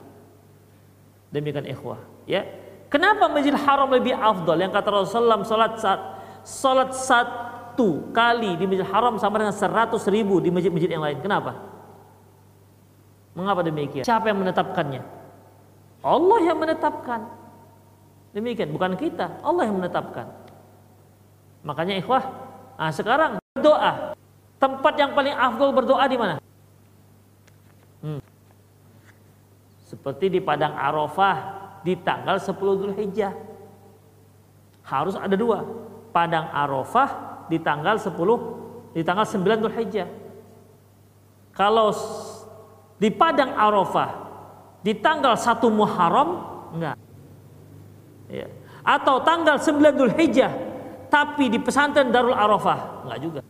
B: Demikian ikhwah. Ya. Kenapa Masjid Haram lebih afdol? Yang kata Rasulullah sholat saat sholat satu kali di Masjid Haram sama dengan seratus ribu di masjid-masjid yang lain. Kenapa? Mengapa demikian? Siapa yang menetapkannya? Allah yang menetapkan. Demikian, bukan kita. Allah yang menetapkan. Makanya ikhwah, nah sekarang berdoa. Tempat yang paling afdol berdoa di mana? Hmm. Seperti di padang Arafah di tanggal 10 Dzulhijjah. Harus ada dua. Padang Arafah di tanggal 10 di tanggal 9 Dzulhijjah. Kalau di padang Arafah di tanggal 1 Muharram enggak. Ya. Atau tanggal 9 Dzulhijjah tapi di pesantren Darul Arafah enggak juga.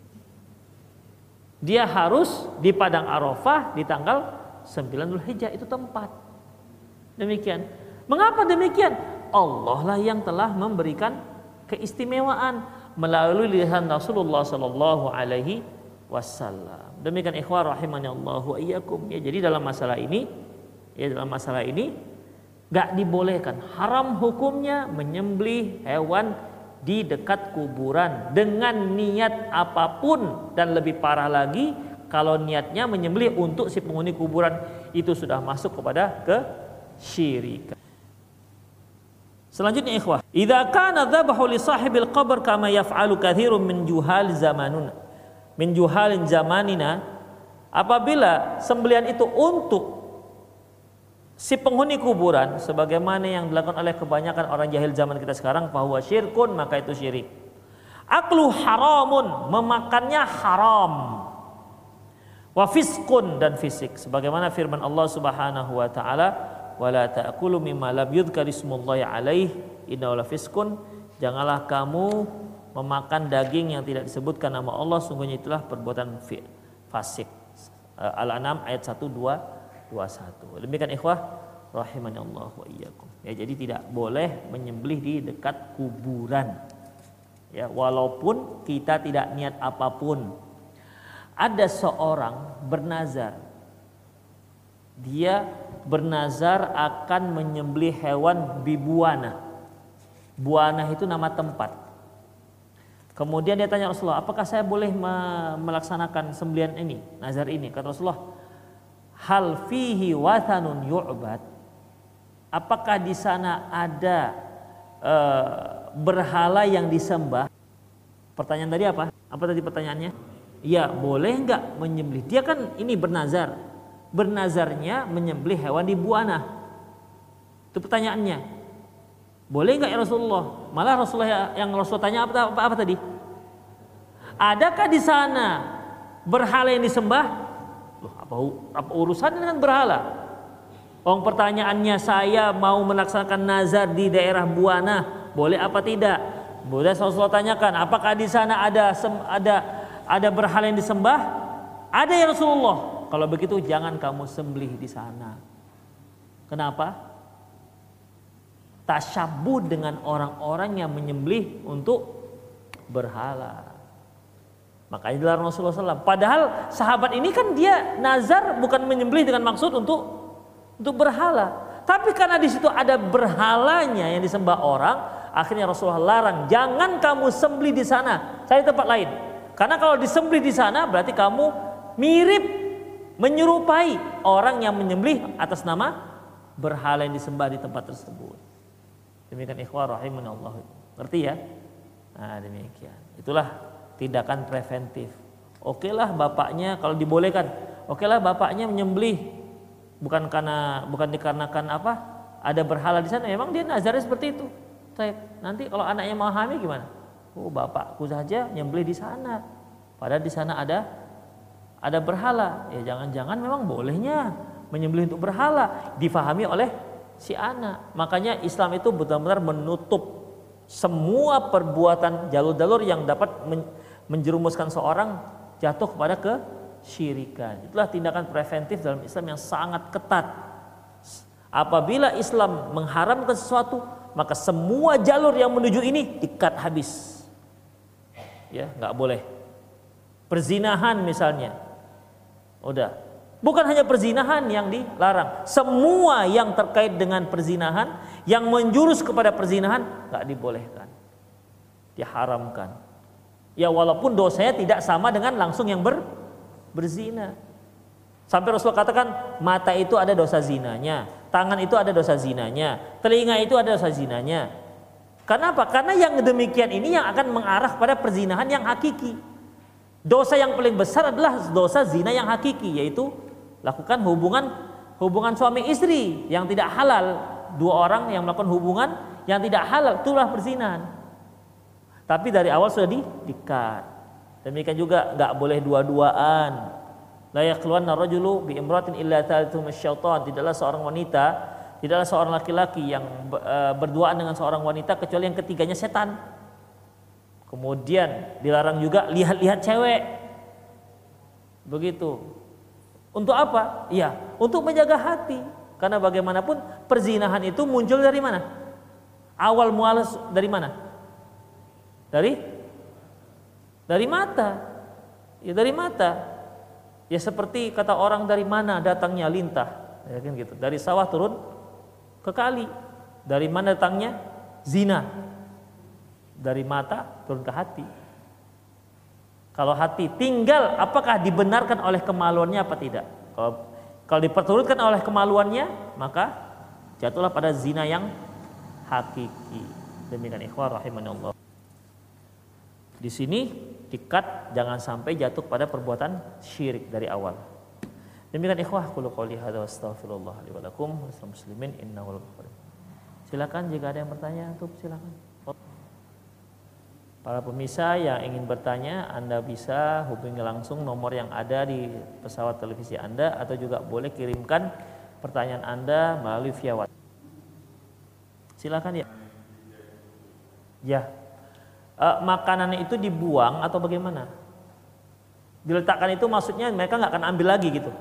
B: Dia harus di padang Arafah di tanggal 9 Dzulhijjah itu tempat. Demikian. Mengapa demikian? Allah lah yang telah memberikan keistimewaan melalui lisan Rasulullah sallallahu alaihi wasallam. Demikian ikhwah rahimani Allah wa. Ya, jadi dalam masalah ini ya dalam masalah ini gak dibolehkan haram hukumnya menyembelih hewan di dekat kuburan dengan niat apa pun dan lebih parah lagi kalau niatnya menyembelih untuk si penghuni kuburan itu sudah masuk kepada kesyirikan. Selanjutnya ikhwah, idza kana dzabahu li sahibil qabr kama yaf'alu katsirun min juhal zamanuna min juhalin zamanina apabila sembelian itu untuk si penghuni kuburan sebagaimana yang dilakukan oleh kebanyakan orang jahil zaman kita sekarang bahwa syirkun maka itu syirik. Aklu haramun memakannya haram. Wa fiskun dan fisik sebagaimana firman Allah Subhanahu wa taala wala ta'kulu mimma lam yudhkar ismullahi alaih innahu fiskun janganlah kamu memakan daging yang tidak disebutkan nama Allah sungguhnya itulah perbuatan fasik. Al-An'am ayat 1 2 21. Demikian ikhwah rahimani Allah wa iyyakum. Ya, jadi tidak boleh menyembelih di dekat kuburan. Ya, walaupun kita tidak niat apa pun. Ada seorang bernazar. Dia bernazar akan menyembelih hewan bibuana. Buana itu nama tempat. Kemudian dia tanya Rasulullah, apakah saya boleh melaksanakan sembelian ini, nazar ini? Kata Rasulullah, hal fihi wathanun yu'bad apakah di sana ada uh, berhala yang disembah pertanyaan tadi apa apa tadi pertanyaannya Ya boleh nggak menyembelih? Dia kan ini bernazar. Bernazarnya menyembelih hewan di buana. Itu pertanyaannya. Boleh nggak ya Rasulullah? Malah Rasulullah yang Rasul tanya apa, apa, apa tadi? Adakah di sana berhala yang disembah? Loh, apa, apa urusan dengan berhala? Oh pertanyaannya saya mau melaksanakan nazar di daerah Buana, boleh apa tidak? Boleh Rasulullah tanyakan, apakah di sana ada ada ada berhala yang disembah? Ada ya Rasulullah. Kalau begitu jangan kamu sembelih di sana. Kenapa? Tasyabuh dengan orang-orang yang menyembelih untuk berhala. Makanya dilarang Rasulullah SAW. Padahal sahabat ini kan dia nazar bukan menyembelih dengan maksud untuk untuk berhala. Tapi karena di situ ada berhalanya yang disembah orang, akhirnya Rasulullah larang, jangan kamu sembelih di sana, cari tempat lain. Karena kalau disembelih di sana berarti kamu mirip menyerupai orang yang menyembelih atas nama berhala yang disembah di tempat tersebut. Demikian ikhwah rahimunallah. Ngerti ya? Nah, demikian. Itulah tindakan preventif. Oke lah bapaknya kalau dibolehkan, oke lah bapaknya menyembelih bukan karena bukan dikarenakan apa? Ada berhala di sana. Memang dia nazarnya seperti itu. Saya nanti kalau anaknya mau hamil gimana? Oh bapakku saja nyembelih di sana. Padahal di sana ada ada berhala. Ya jangan-jangan memang bolehnya menyembelih untuk berhala difahami oleh si anak. Makanya Islam itu benar-benar menutup semua perbuatan jalur-jalur yang dapat menjerumuskan seorang jatuh kepada kesyirikan. Itulah tindakan preventif dalam Islam yang sangat ketat. Apabila Islam mengharamkan sesuatu, maka semua jalur yang menuju ini dikat habis. Ya, nggak boleh. Perzinahan misalnya. Udah. Bukan hanya perzinahan yang dilarang, semua yang terkait dengan perzinahan yang menjurus kepada perzinahan nggak dibolehkan. Diharamkan. Ya walaupun dosanya tidak sama dengan langsung yang ber, berzina. Sampai Rasulullah katakan mata itu ada dosa zinanya, tangan itu ada dosa zinanya, telinga itu ada dosa zinanya. Kenapa? Karena yang demikian ini yang akan mengarah pada perzinahan yang hakiki. Dosa yang paling besar adalah dosa zina yang hakiki, yaitu lakukan hubungan hubungan suami istri yang tidak halal. Dua orang yang melakukan hubungan yang tidak halal, itulah perzinahan. Tapi dari awal sudah di dikat. Demikian juga nggak boleh dua-duaan. La yaqluwanna rajulu bi imratin illa syaitan. Tidaklah seorang wanita, tidaklah seorang laki-laki yang e, berduaan dengan seorang wanita kecuali yang ketiganya setan. Kemudian dilarang juga lihat-lihat cewek. Begitu. Untuk apa? Iya, untuk menjaga hati. Karena bagaimanapun perzinahan itu muncul dari mana? Awal mualas dari mana? Dari dari mata. Ya dari mata. Ya seperti kata orang dari mana datangnya lintah. Ya kan gitu. Dari sawah turun ke kali. Dari mana datangnya? Zina. Dari mata turun ke hati. Kalau hati tinggal apakah dibenarkan oleh kemaluannya apa tidak? Kalau kalau diperturutkan oleh kemaluannya, maka jatuhlah pada zina yang hakiki. Demikian ikhwah rahimanallah. Di sini dikat jangan sampai jatuh pada perbuatan syirik dari awal. Demikian ikhwah qulu qouli hadza astaghfirullah li wa lakum muslimin innahu Silakan jika ada yang bertanya, tuh silakan. Para pemirsa yang ingin bertanya, Anda bisa hubungi langsung nomor yang ada di pesawat televisi Anda atau juga boleh kirimkan pertanyaan Anda melalui via WhatsApp. Silakan ya. Ya, uh, makanan itu dibuang atau bagaimana? Diletakkan itu maksudnya mereka nggak akan ambil lagi gitu.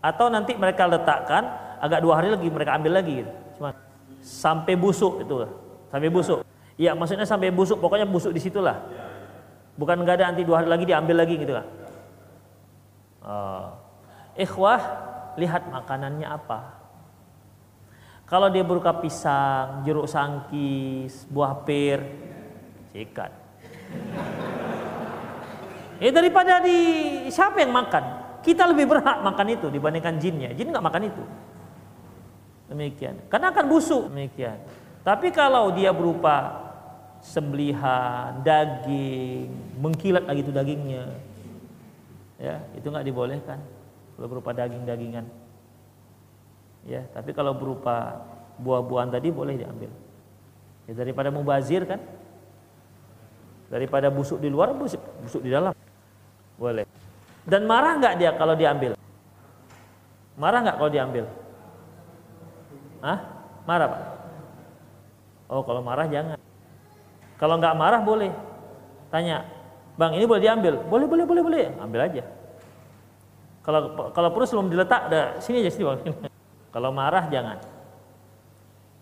B: Atau nanti mereka letakkan agak dua hari lagi mereka ambil lagi gitu. Cuma sampai busuk itu, sampai busuk. Iya maksudnya sampai busuk, pokoknya busuk di situlah. Bukan nggak ada nanti dua hari lagi diambil lagi gitu kan. Uh, ikhwah lihat makanannya apa. Kalau dia berupa pisang, jeruk sangkis, buah pir, Sikat. Eh daripada di siapa yang makan? Kita lebih berhak makan itu dibandingkan jinnya. Jin nggak makan itu. Demikian. Karena akan busuk. Demikian. Tapi kalau dia berupa sembelihan, daging, mengkilat lagi itu dagingnya. Ya, itu nggak dibolehkan kalau berupa daging-dagingan. Ya, tapi kalau berupa buah-buahan tadi boleh diambil. Ya, daripada mubazir kan? Daripada busuk di luar, busuk, busuk di dalam. Boleh. Dan marah nggak dia kalau diambil? Marah nggak kalau diambil? Hah? Marah pak? Oh kalau marah jangan. Kalau nggak marah boleh. Tanya, bang ini boleh diambil? Boleh, boleh, boleh, boleh. Ambil aja. Kalau kalau perlu sebelum diletak, dah sini aja sini bang. kalau marah jangan.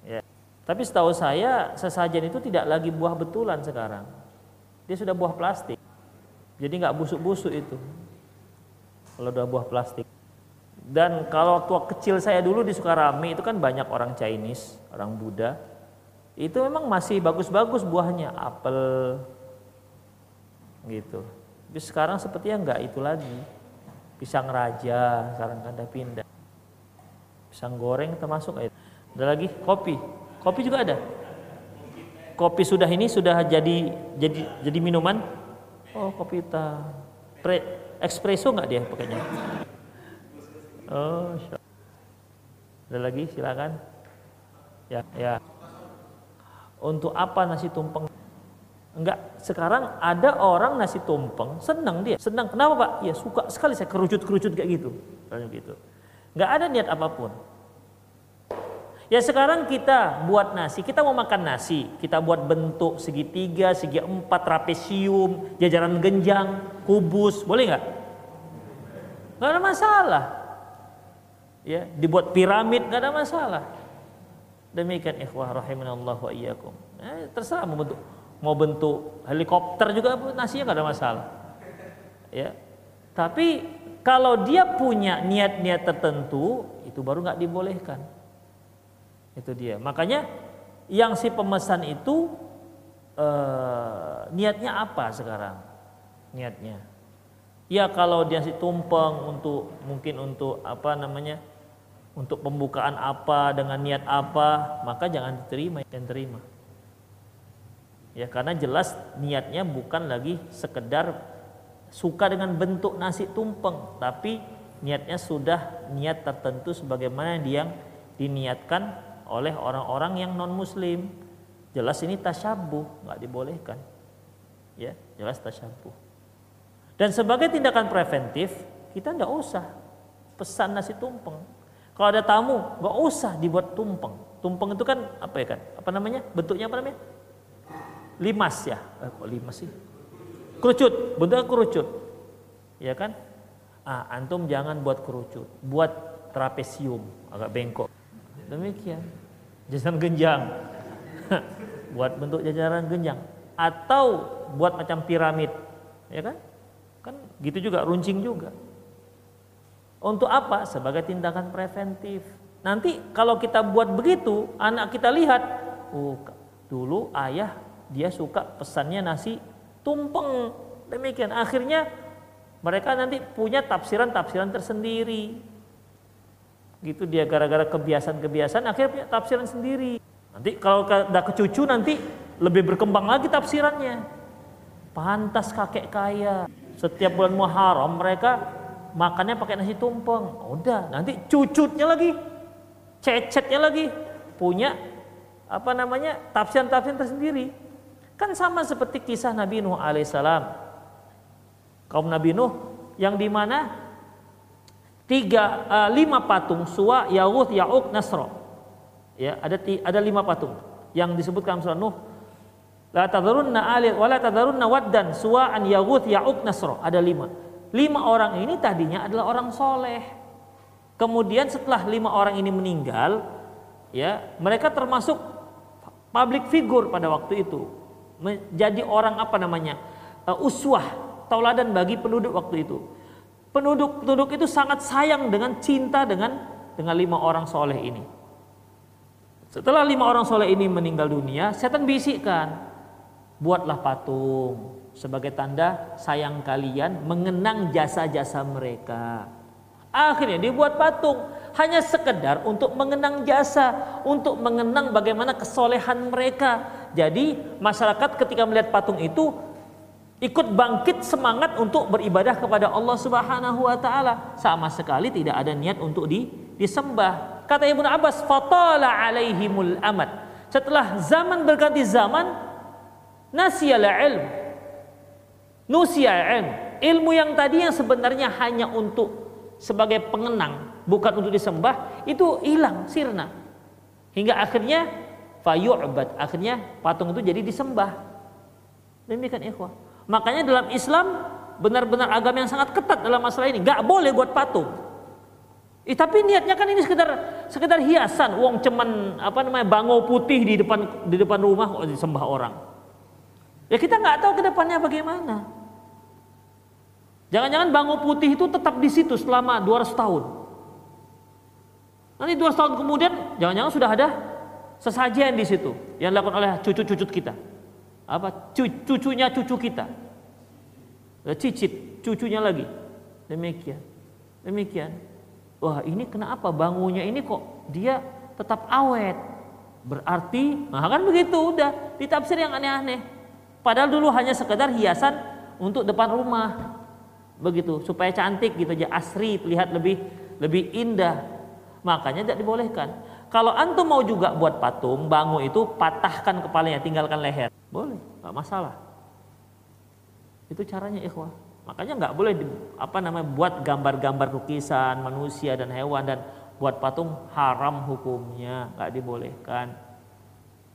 B: Ya. Tapi setahu saya sesajen itu tidak lagi buah betulan sekarang. Dia sudah buah plastik. Jadi nggak busuk-busuk itu. Kalau udah buah plastik. Dan kalau waktu kecil saya dulu di Sukarami itu kan banyak orang Chinese, orang Buddha. Itu memang masih bagus-bagus buahnya, apel gitu. Tapi sekarang sepertinya enggak itu lagi. Pisang raja sekarang ada pindah. Pisang goreng termasuk. Ada lagi kopi. Kopi juga ada. Kopi sudah ini sudah jadi jadi jadi minuman. Oh, kopi ta. Pre, espresso enggak dia pakainya? Oh, ada lagi silakan. Ya, ya. Untuk apa nasi tumpeng? Enggak, sekarang ada orang nasi tumpeng senang dia. Senang. Kenapa, Pak? Ya suka sekali saya kerucut-kerucut kayak gitu. Kayak gitu. Enggak ada niat apa pun. Ya sekarang kita buat nasi, kita mau makan nasi, kita buat bentuk segitiga, segi empat, trapesium, jajaran genjang, kubus, boleh nggak? Nggak ada masalah ya dibuat piramid nggak ada masalah demikian ikhwah rahimanallah wa iyyakum. Eh, terserah mau bentuk mau bentuk helikopter juga nasinya nggak ada masalah. Ya. Tapi kalau dia punya niat-niat tertentu itu baru nggak dibolehkan. Itu dia. Makanya yang si pemesan itu eh, niatnya apa sekarang? Niatnya. Ya kalau dia si tumpeng untuk mungkin untuk apa namanya untuk pembukaan apa dengan niat apa maka jangan diterima dan terima. Ya karena jelas niatnya bukan lagi sekedar suka dengan bentuk nasi tumpeng tapi niatnya sudah niat tertentu sebagaimana yang diniatkan oleh orang-orang yang non muslim jelas ini tasyabuh nggak dibolehkan. Ya jelas tasyabuh. Dan sebagai tindakan preventif kita tidak usah pesan nasi tumpeng kalau ada tamu, nggak usah dibuat tumpeng. Tumpeng itu kan apa ya kan? Apa namanya? Bentuknya apa namanya? Limas ya. Eh, kok limas sih? Kerucut, bentuknya kerucut. Ya kan? Ah, antum jangan buat kerucut, buat trapesium, agak bengkok. Demikian. Jajaran genjang. buat bentuk jajaran genjang atau buat macam piramid. Ya kan? Kan gitu juga runcing juga. Untuk apa? Sebagai tindakan preventif. Nanti kalau kita buat begitu, anak kita lihat, oh dulu ayah dia suka pesannya nasi tumpeng. Demikian akhirnya mereka nanti punya tafsiran-tafsiran tersendiri. Gitu dia gara-gara kebiasaan-kebiasaan akhirnya punya tafsiran sendiri. Nanti kalau udah ke cucu nanti lebih berkembang lagi tafsirannya. Pantas kakek kaya. Setiap bulan Muharram mereka makannya pakai nasi tumpeng. Udah, nanti cucutnya lagi, cecetnya lagi punya apa namanya tafsiran-tafsiran tersendiri. Kan sama seperti kisah Nabi Nuh alaihissalam. Kaum Nabi Nuh yang di mana tiga uh, lima patung Suwa, Yahud, Yauk, Nasro. Ya, ada ada lima patung yang disebutkan surah Nuh. La tadharunna alit wa la tadharunna waddan suwa'an Yahud, Yauk, Nasro. Ada lima lima orang ini tadinya adalah orang soleh. Kemudian setelah lima orang ini meninggal, ya mereka termasuk public figure pada waktu itu, menjadi orang apa namanya uh, uswah, tauladan bagi penduduk waktu itu. Penduduk-penduduk itu sangat sayang dengan cinta dengan dengan lima orang soleh ini. Setelah lima orang soleh ini meninggal dunia, setan bisikkan, buatlah patung, sebagai tanda sayang kalian mengenang jasa-jasa mereka. Akhirnya dibuat patung. Hanya sekedar untuk mengenang jasa, untuk mengenang bagaimana kesolehan mereka. Jadi masyarakat ketika melihat patung itu ikut bangkit semangat untuk beribadah kepada Allah Subhanahu wa taala. Sama sekali tidak ada niat untuk di, disembah. Kata Ibnu Abbas fatala alaihimul amad setelah zaman berganti zaman nasiyal ilm nusia ilm ilmu yang tadi yang sebenarnya hanya untuk sebagai pengenang bukan untuk disembah itu hilang sirna hingga akhirnya fayu'bad akhirnya patung itu jadi disembah demikian ikhwah Makanya dalam Islam benar-benar agama yang sangat ketat dalam masalah ini. Gak boleh buat patung. Eh, tapi niatnya kan ini sekedar sekedar hiasan. Uang cuman apa namanya bangau putih di depan di depan rumah disembah orang. Ya kita nggak tahu ke depannya bagaimana. Jangan-jangan bangau putih itu tetap di situ selama 200 tahun. Nanti 200 tahun kemudian jangan-jangan sudah ada sesajian di situ yang dilakukan oleh cucu-cucu kita. Apa? Cucunya cucu kita. Cicit cucunya lagi. Demikian. Demikian. Wah ini kenapa bangunnya ini kok dia tetap awet. Berarti nah kan begitu udah. Ditafsir yang aneh-aneh padahal dulu hanya sekedar hiasan untuk depan rumah begitu supaya cantik gitu aja asri terlihat lebih lebih indah makanya tidak dibolehkan kalau antum mau juga buat patung, bangun itu patahkan kepalanya, tinggalkan leher. Boleh, nggak masalah. Itu caranya ikhwah. Makanya nggak boleh di, apa namanya buat gambar-gambar lukisan manusia dan hewan dan buat patung haram hukumnya, nggak dibolehkan.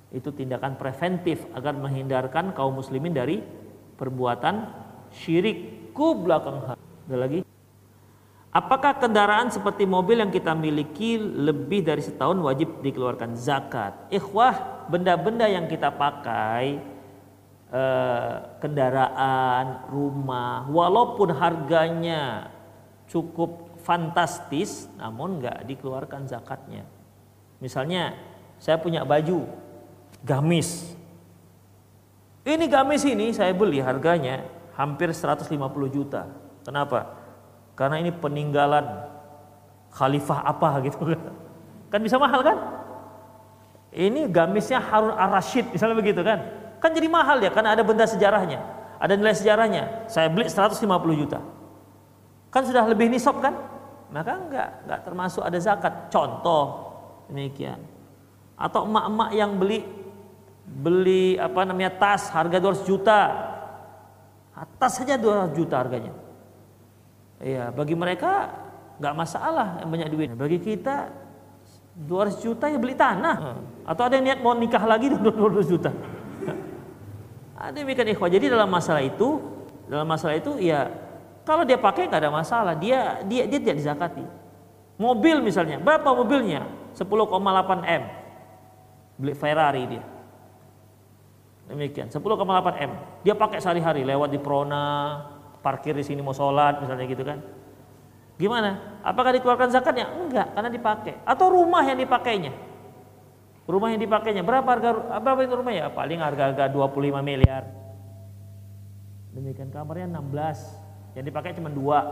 B: Itu tindakan preventif agar menghindarkan kaum muslimin dari perbuatan syirik ku belakang Ada lagi? Apakah kendaraan seperti mobil yang kita miliki lebih dari setahun wajib dikeluarkan zakat? Ikhwah, benda-benda yang kita pakai, eh, kendaraan, rumah, walaupun harganya cukup fantastis, namun nggak dikeluarkan zakatnya. Misalnya, saya punya baju gamis. Ini gamis ini saya beli harganya hampir 150 juta. Kenapa? karena ini peninggalan khalifah apa gitu kan. Kan bisa mahal kan? Ini gamisnya Harun Ar-Rasyid misalnya begitu kan. Kan jadi mahal ya karena ada benda sejarahnya. Ada nilai sejarahnya. Saya beli 150 juta. Kan sudah lebih nisab kan? Maka enggak, enggak termasuk ada zakat. Contoh demikian. Atau emak-emak yang beli beli apa namanya tas harga 200 juta. Tas saja 200 juta harganya Iya, bagi mereka nggak masalah yang banyak duit. Bagi kita 200 juta ya beli tanah. Hmm. Atau ada yang niat mau nikah lagi 200 juta. Ada demikian ikhwah. Jadi dalam masalah itu, dalam masalah itu ya kalau dia pakai nggak ada masalah. Dia dia dia tidak dizakati. Mobil misalnya, berapa mobilnya? 10,8 M. Beli Ferrari dia. Demikian, 10,8 M. Dia pakai sehari-hari lewat di Prona, parkir di sini mau sholat misalnya gitu kan. Gimana? Apakah dikeluarkan zakatnya? Enggak karena dipakai. Atau rumah yang dipakainya? Rumah yang dipakainya. Berapa harga berapa itu rumah ya paling harga-harga 25 miliar. Demikian kamarnya 16 yang dipakai cuma dua.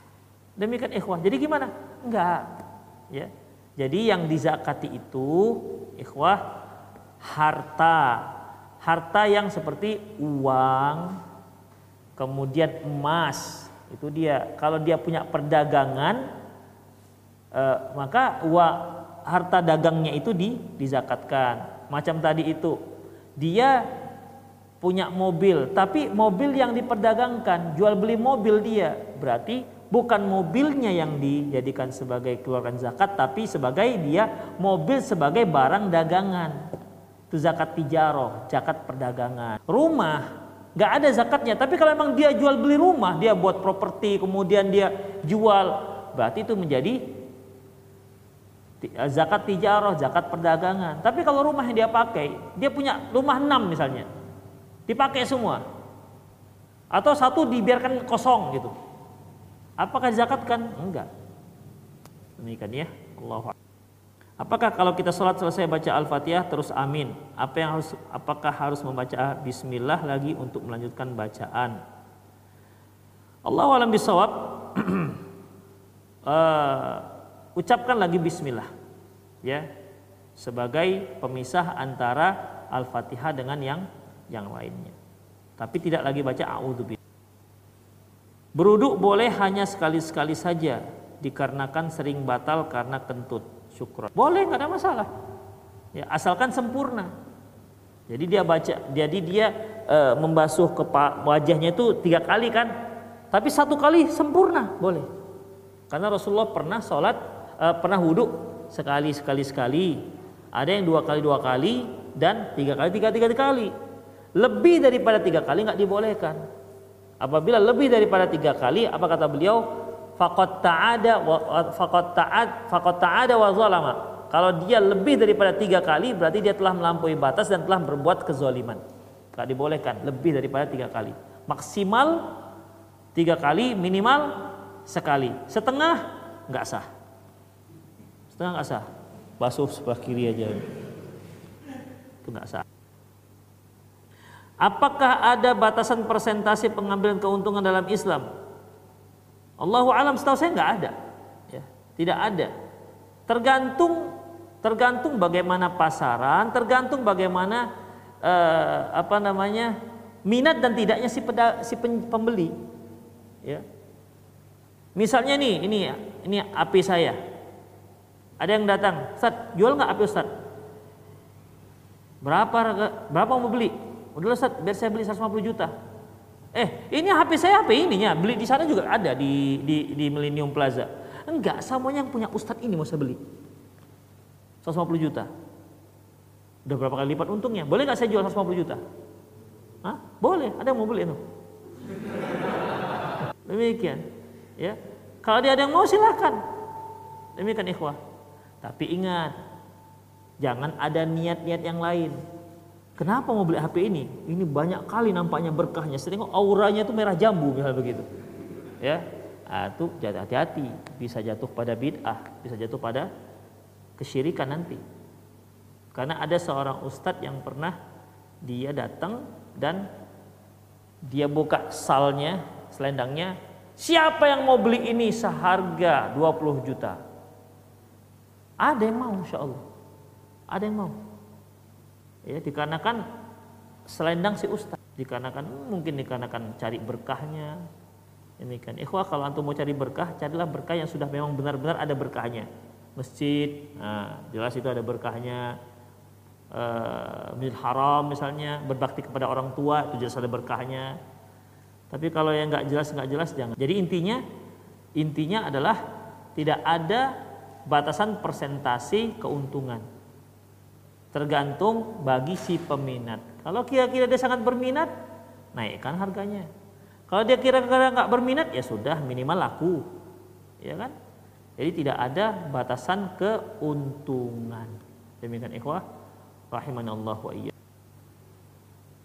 B: Demikian ikhwah jadi gimana? Enggak. Ya. Jadi yang dizakati itu ikhwah harta harta yang seperti uang kemudian emas itu dia. Kalau dia punya perdagangan eh, maka uang harta dagangnya itu di dizakatkan. Macam tadi itu. Dia punya mobil tapi mobil yang diperdagangkan jual beli mobil dia. Berarti bukan mobilnya yang dijadikan sebagai keluarkan zakat tapi sebagai dia mobil sebagai barang dagangan itu zakat tijaroh zakat perdagangan rumah nggak ada zakatnya. Tapi kalau memang dia jual beli rumah, dia buat properti, kemudian dia jual, berarti itu menjadi zakat tijarah, zakat perdagangan. Tapi kalau rumah yang dia pakai, dia punya rumah enam misalnya, dipakai semua, atau satu dibiarkan kosong gitu. Apakah dizakatkan? Enggak. Demikian ya. Allah Apakah kalau kita sholat selesai baca Al-Fatihah terus amin? Apa yang harus apakah harus membaca bismillah lagi untuk melanjutkan bacaan? Allah alam bisawab uh, ucapkan lagi bismillah ya sebagai pemisah antara Al-Fatihah dengan yang yang lainnya. Tapi tidak lagi baca a'udzubillah. Beruduk boleh hanya sekali-sekali saja dikarenakan sering batal karena kentut. Syukur. Boleh nggak ada masalah. Ya, asalkan sempurna. Jadi dia baca, jadi dia e, membasuh ke wajahnya itu tiga kali kan, tapi satu kali sempurna boleh. Karena Rasulullah pernah sholat, e, pernah wudhu sekali sekali sekali. Ada yang dua kali dua kali dan tiga kali tiga tiga kali. Lebih daripada tiga kali nggak dibolehkan. Apabila lebih daripada tiga kali, apa kata beliau? Fakot ta'ada fakot ta'ad fakot ta'ada wa zalama kalau dia lebih daripada tiga kali berarti dia telah melampaui batas dan telah berbuat kezoliman. Gak dibolehkan lebih daripada tiga kali. Maksimal tiga kali, minimal sekali. Setengah nggak sah. Setengah nggak sah. Basuh sebelah kiri aja. Itu nggak sah. Apakah ada batasan persentase pengambilan keuntungan dalam Islam? Allahu alam setahu saya nggak ada. Ya, tidak ada. Tergantung tergantung bagaimana pasaran, tergantung bagaimana eh, apa namanya minat dan tidaknya si, peda, si pembeli. Ya. Misalnya nih, ini ini api saya. Ada yang datang, Ustaz, jual nggak api Ustaz? Berapa berapa mau beli? Udah Ustaz, biar saya beli 150 juta. Eh, ini HP saya HP ininya, beli di sana juga ada di di di Millennium Plaza. Enggak, semuanya yang punya Ustadz ini mau saya beli. 150 juta. Udah berapa kali lipat untungnya? Boleh nggak saya jual 150 juta? Hah? Boleh, ada yang mau beli itu. Demikian. Ya. Kalau dia ada yang mau silahkan. Demikian ikhwah. Tapi ingat, jangan ada niat-niat yang lain. Kenapa mau beli HP ini? Ini banyak kali nampaknya berkahnya. Sering auranya itu merah jambu misalnya begitu. Ya, nah, itu hati-hati bisa jatuh pada bid'ah, bisa jatuh pada kesyirikan nanti. Karena ada seorang ustadz yang pernah dia datang dan dia buka salnya, selendangnya, siapa yang mau beli ini seharga 20 juta? Ada yang mau insya Allah. Ada yang mau. Ya, dikarenakan selendang si ustadz. Dikarenakan mungkin dikarenakan cari berkahnya. Ini kan ikhwah kalau antum mau cari berkah, carilah berkah yang sudah memang benar-benar ada berkahnya masjid, nah, jelas itu ada berkahnya. Uh, haram misalnya berbakti kepada orang tua itu jelas ada berkahnya. Tapi kalau yang nggak jelas nggak jelas jangan. Jadi intinya intinya adalah tidak ada batasan persentase keuntungan. Tergantung bagi si peminat. Kalau kira-kira dia sangat berminat, naikkan harganya. Kalau dia kira-kira nggak berminat, ya sudah minimal laku, ya kan? Jadi tidak ada batasan keuntungan. Demikian ikhwah rahimanallah wa iya.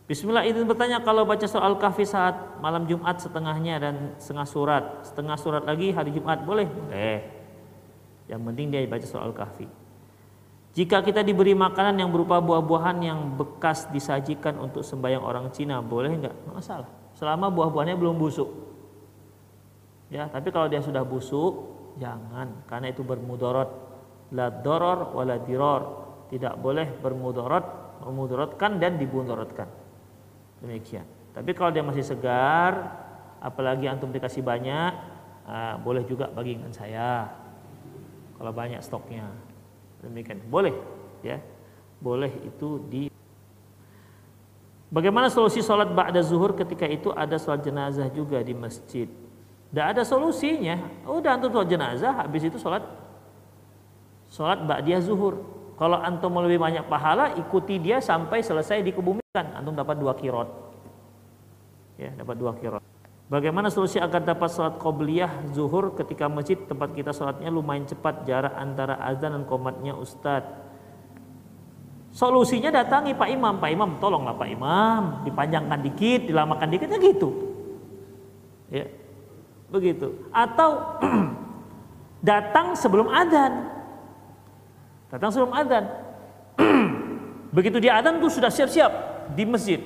B: Bismillah izin bertanya kalau baca soal kahfi saat malam Jumat setengahnya dan setengah surat, setengah surat lagi hari Jumat boleh? Boleh. Yang penting dia baca soal kahfi. Jika kita diberi makanan yang berupa buah-buahan yang bekas disajikan untuk sembahyang orang Cina, boleh enggak? Masalah. Selama buah-buahnya belum busuk. Ya, tapi kalau dia sudah busuk, jangan. Karena itu bermudarat la doror wala diror. Tidak boleh bermudarat memudaratkan dan dimudaratkan demikian. Tapi kalau dia masih segar apalagi antum dikasih banyak uh, boleh juga bagi saya. Kalau banyak stoknya demikian boleh ya boleh itu di Bagaimana solusi sholat ba'da zuhur ketika itu ada sholat jenazah juga di masjid? Tidak ada solusinya. Udah antum sholat jenazah, habis itu sholat sholat ba'diyah zuhur. Kalau antum lebih banyak pahala, ikuti dia sampai selesai dikebumikan. Antum dapat dua kirot. Ya, dapat dua kirot. Bagaimana solusi agar dapat sholat qobliyah zuhur ketika masjid? Tempat kita sholatnya lumayan cepat jarak antara azan dan komatnya ustadz. Solusinya datangi Pak Imam, Pak Imam tolonglah Pak Imam, dipanjangkan dikit, dilamakan dikit, ya gitu. Ya, begitu. Atau datang sebelum adzan datang sebelum adzan begitu dia adzan tuh sudah siap-siap di masjid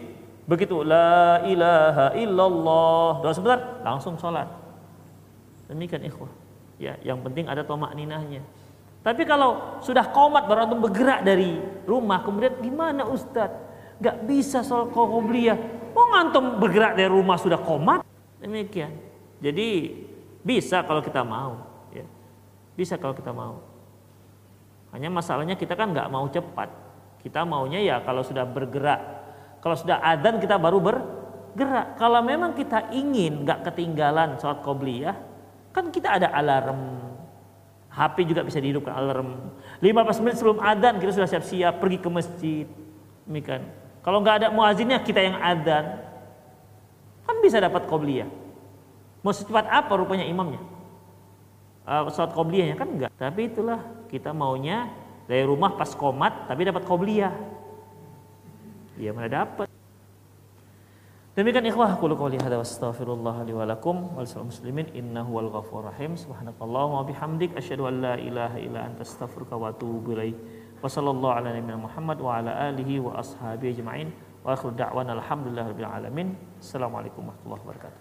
B: begitu la ilaha illallah doa sebentar langsung sholat demikian ikhwah ya yang penting ada tomak ninahnya tapi kalau sudah komat baru antum bergerak dari rumah kemudian gimana Ustadz Gak bisa soal qobliyah mau ngantum bergerak dari rumah sudah komat demikian Jadi bisa kalau kita mau, ya. Bisa kalau kita mau. Hanya masalahnya kita kan nggak mau cepat. Kita maunya ya kalau sudah bergerak. Kalau sudah adzan kita baru bergerak. Kalau memang kita ingin nggak ketinggalan sholat qobliyah, kan kita ada alarm. HP juga bisa dihidupkan alarm. 15 menit sebelum adzan kita sudah siap-siap pergi ke masjid. Demikian. Kalau nggak ada muazinnya kita yang adzan, kan bisa dapat qobliyah. Mau secepat apa rupanya imamnya? Uh, sholat qobliyahnya kan enggak. Tapi itulah kita maunya dari rumah pas komat tapi dapat qobliyah. Ya mana dapat. Demikian ikhwah qul qouli hadza wastaghfirullah li wa lakum wal muslimin innahu wal ghafurur rahim subhanakallahumma wa bihamdik asyhadu an la ilaha illa anta astaghfiruka wa atubu ilaik. Wa sallallahu ala nabiyyina Muhammad wa ala alihi wa ashabihi ajma'in. Wa akhiru da'wana alhamdulillahi rabbil alamin. Assalamualaikum warahmatullahi wabarakatuh.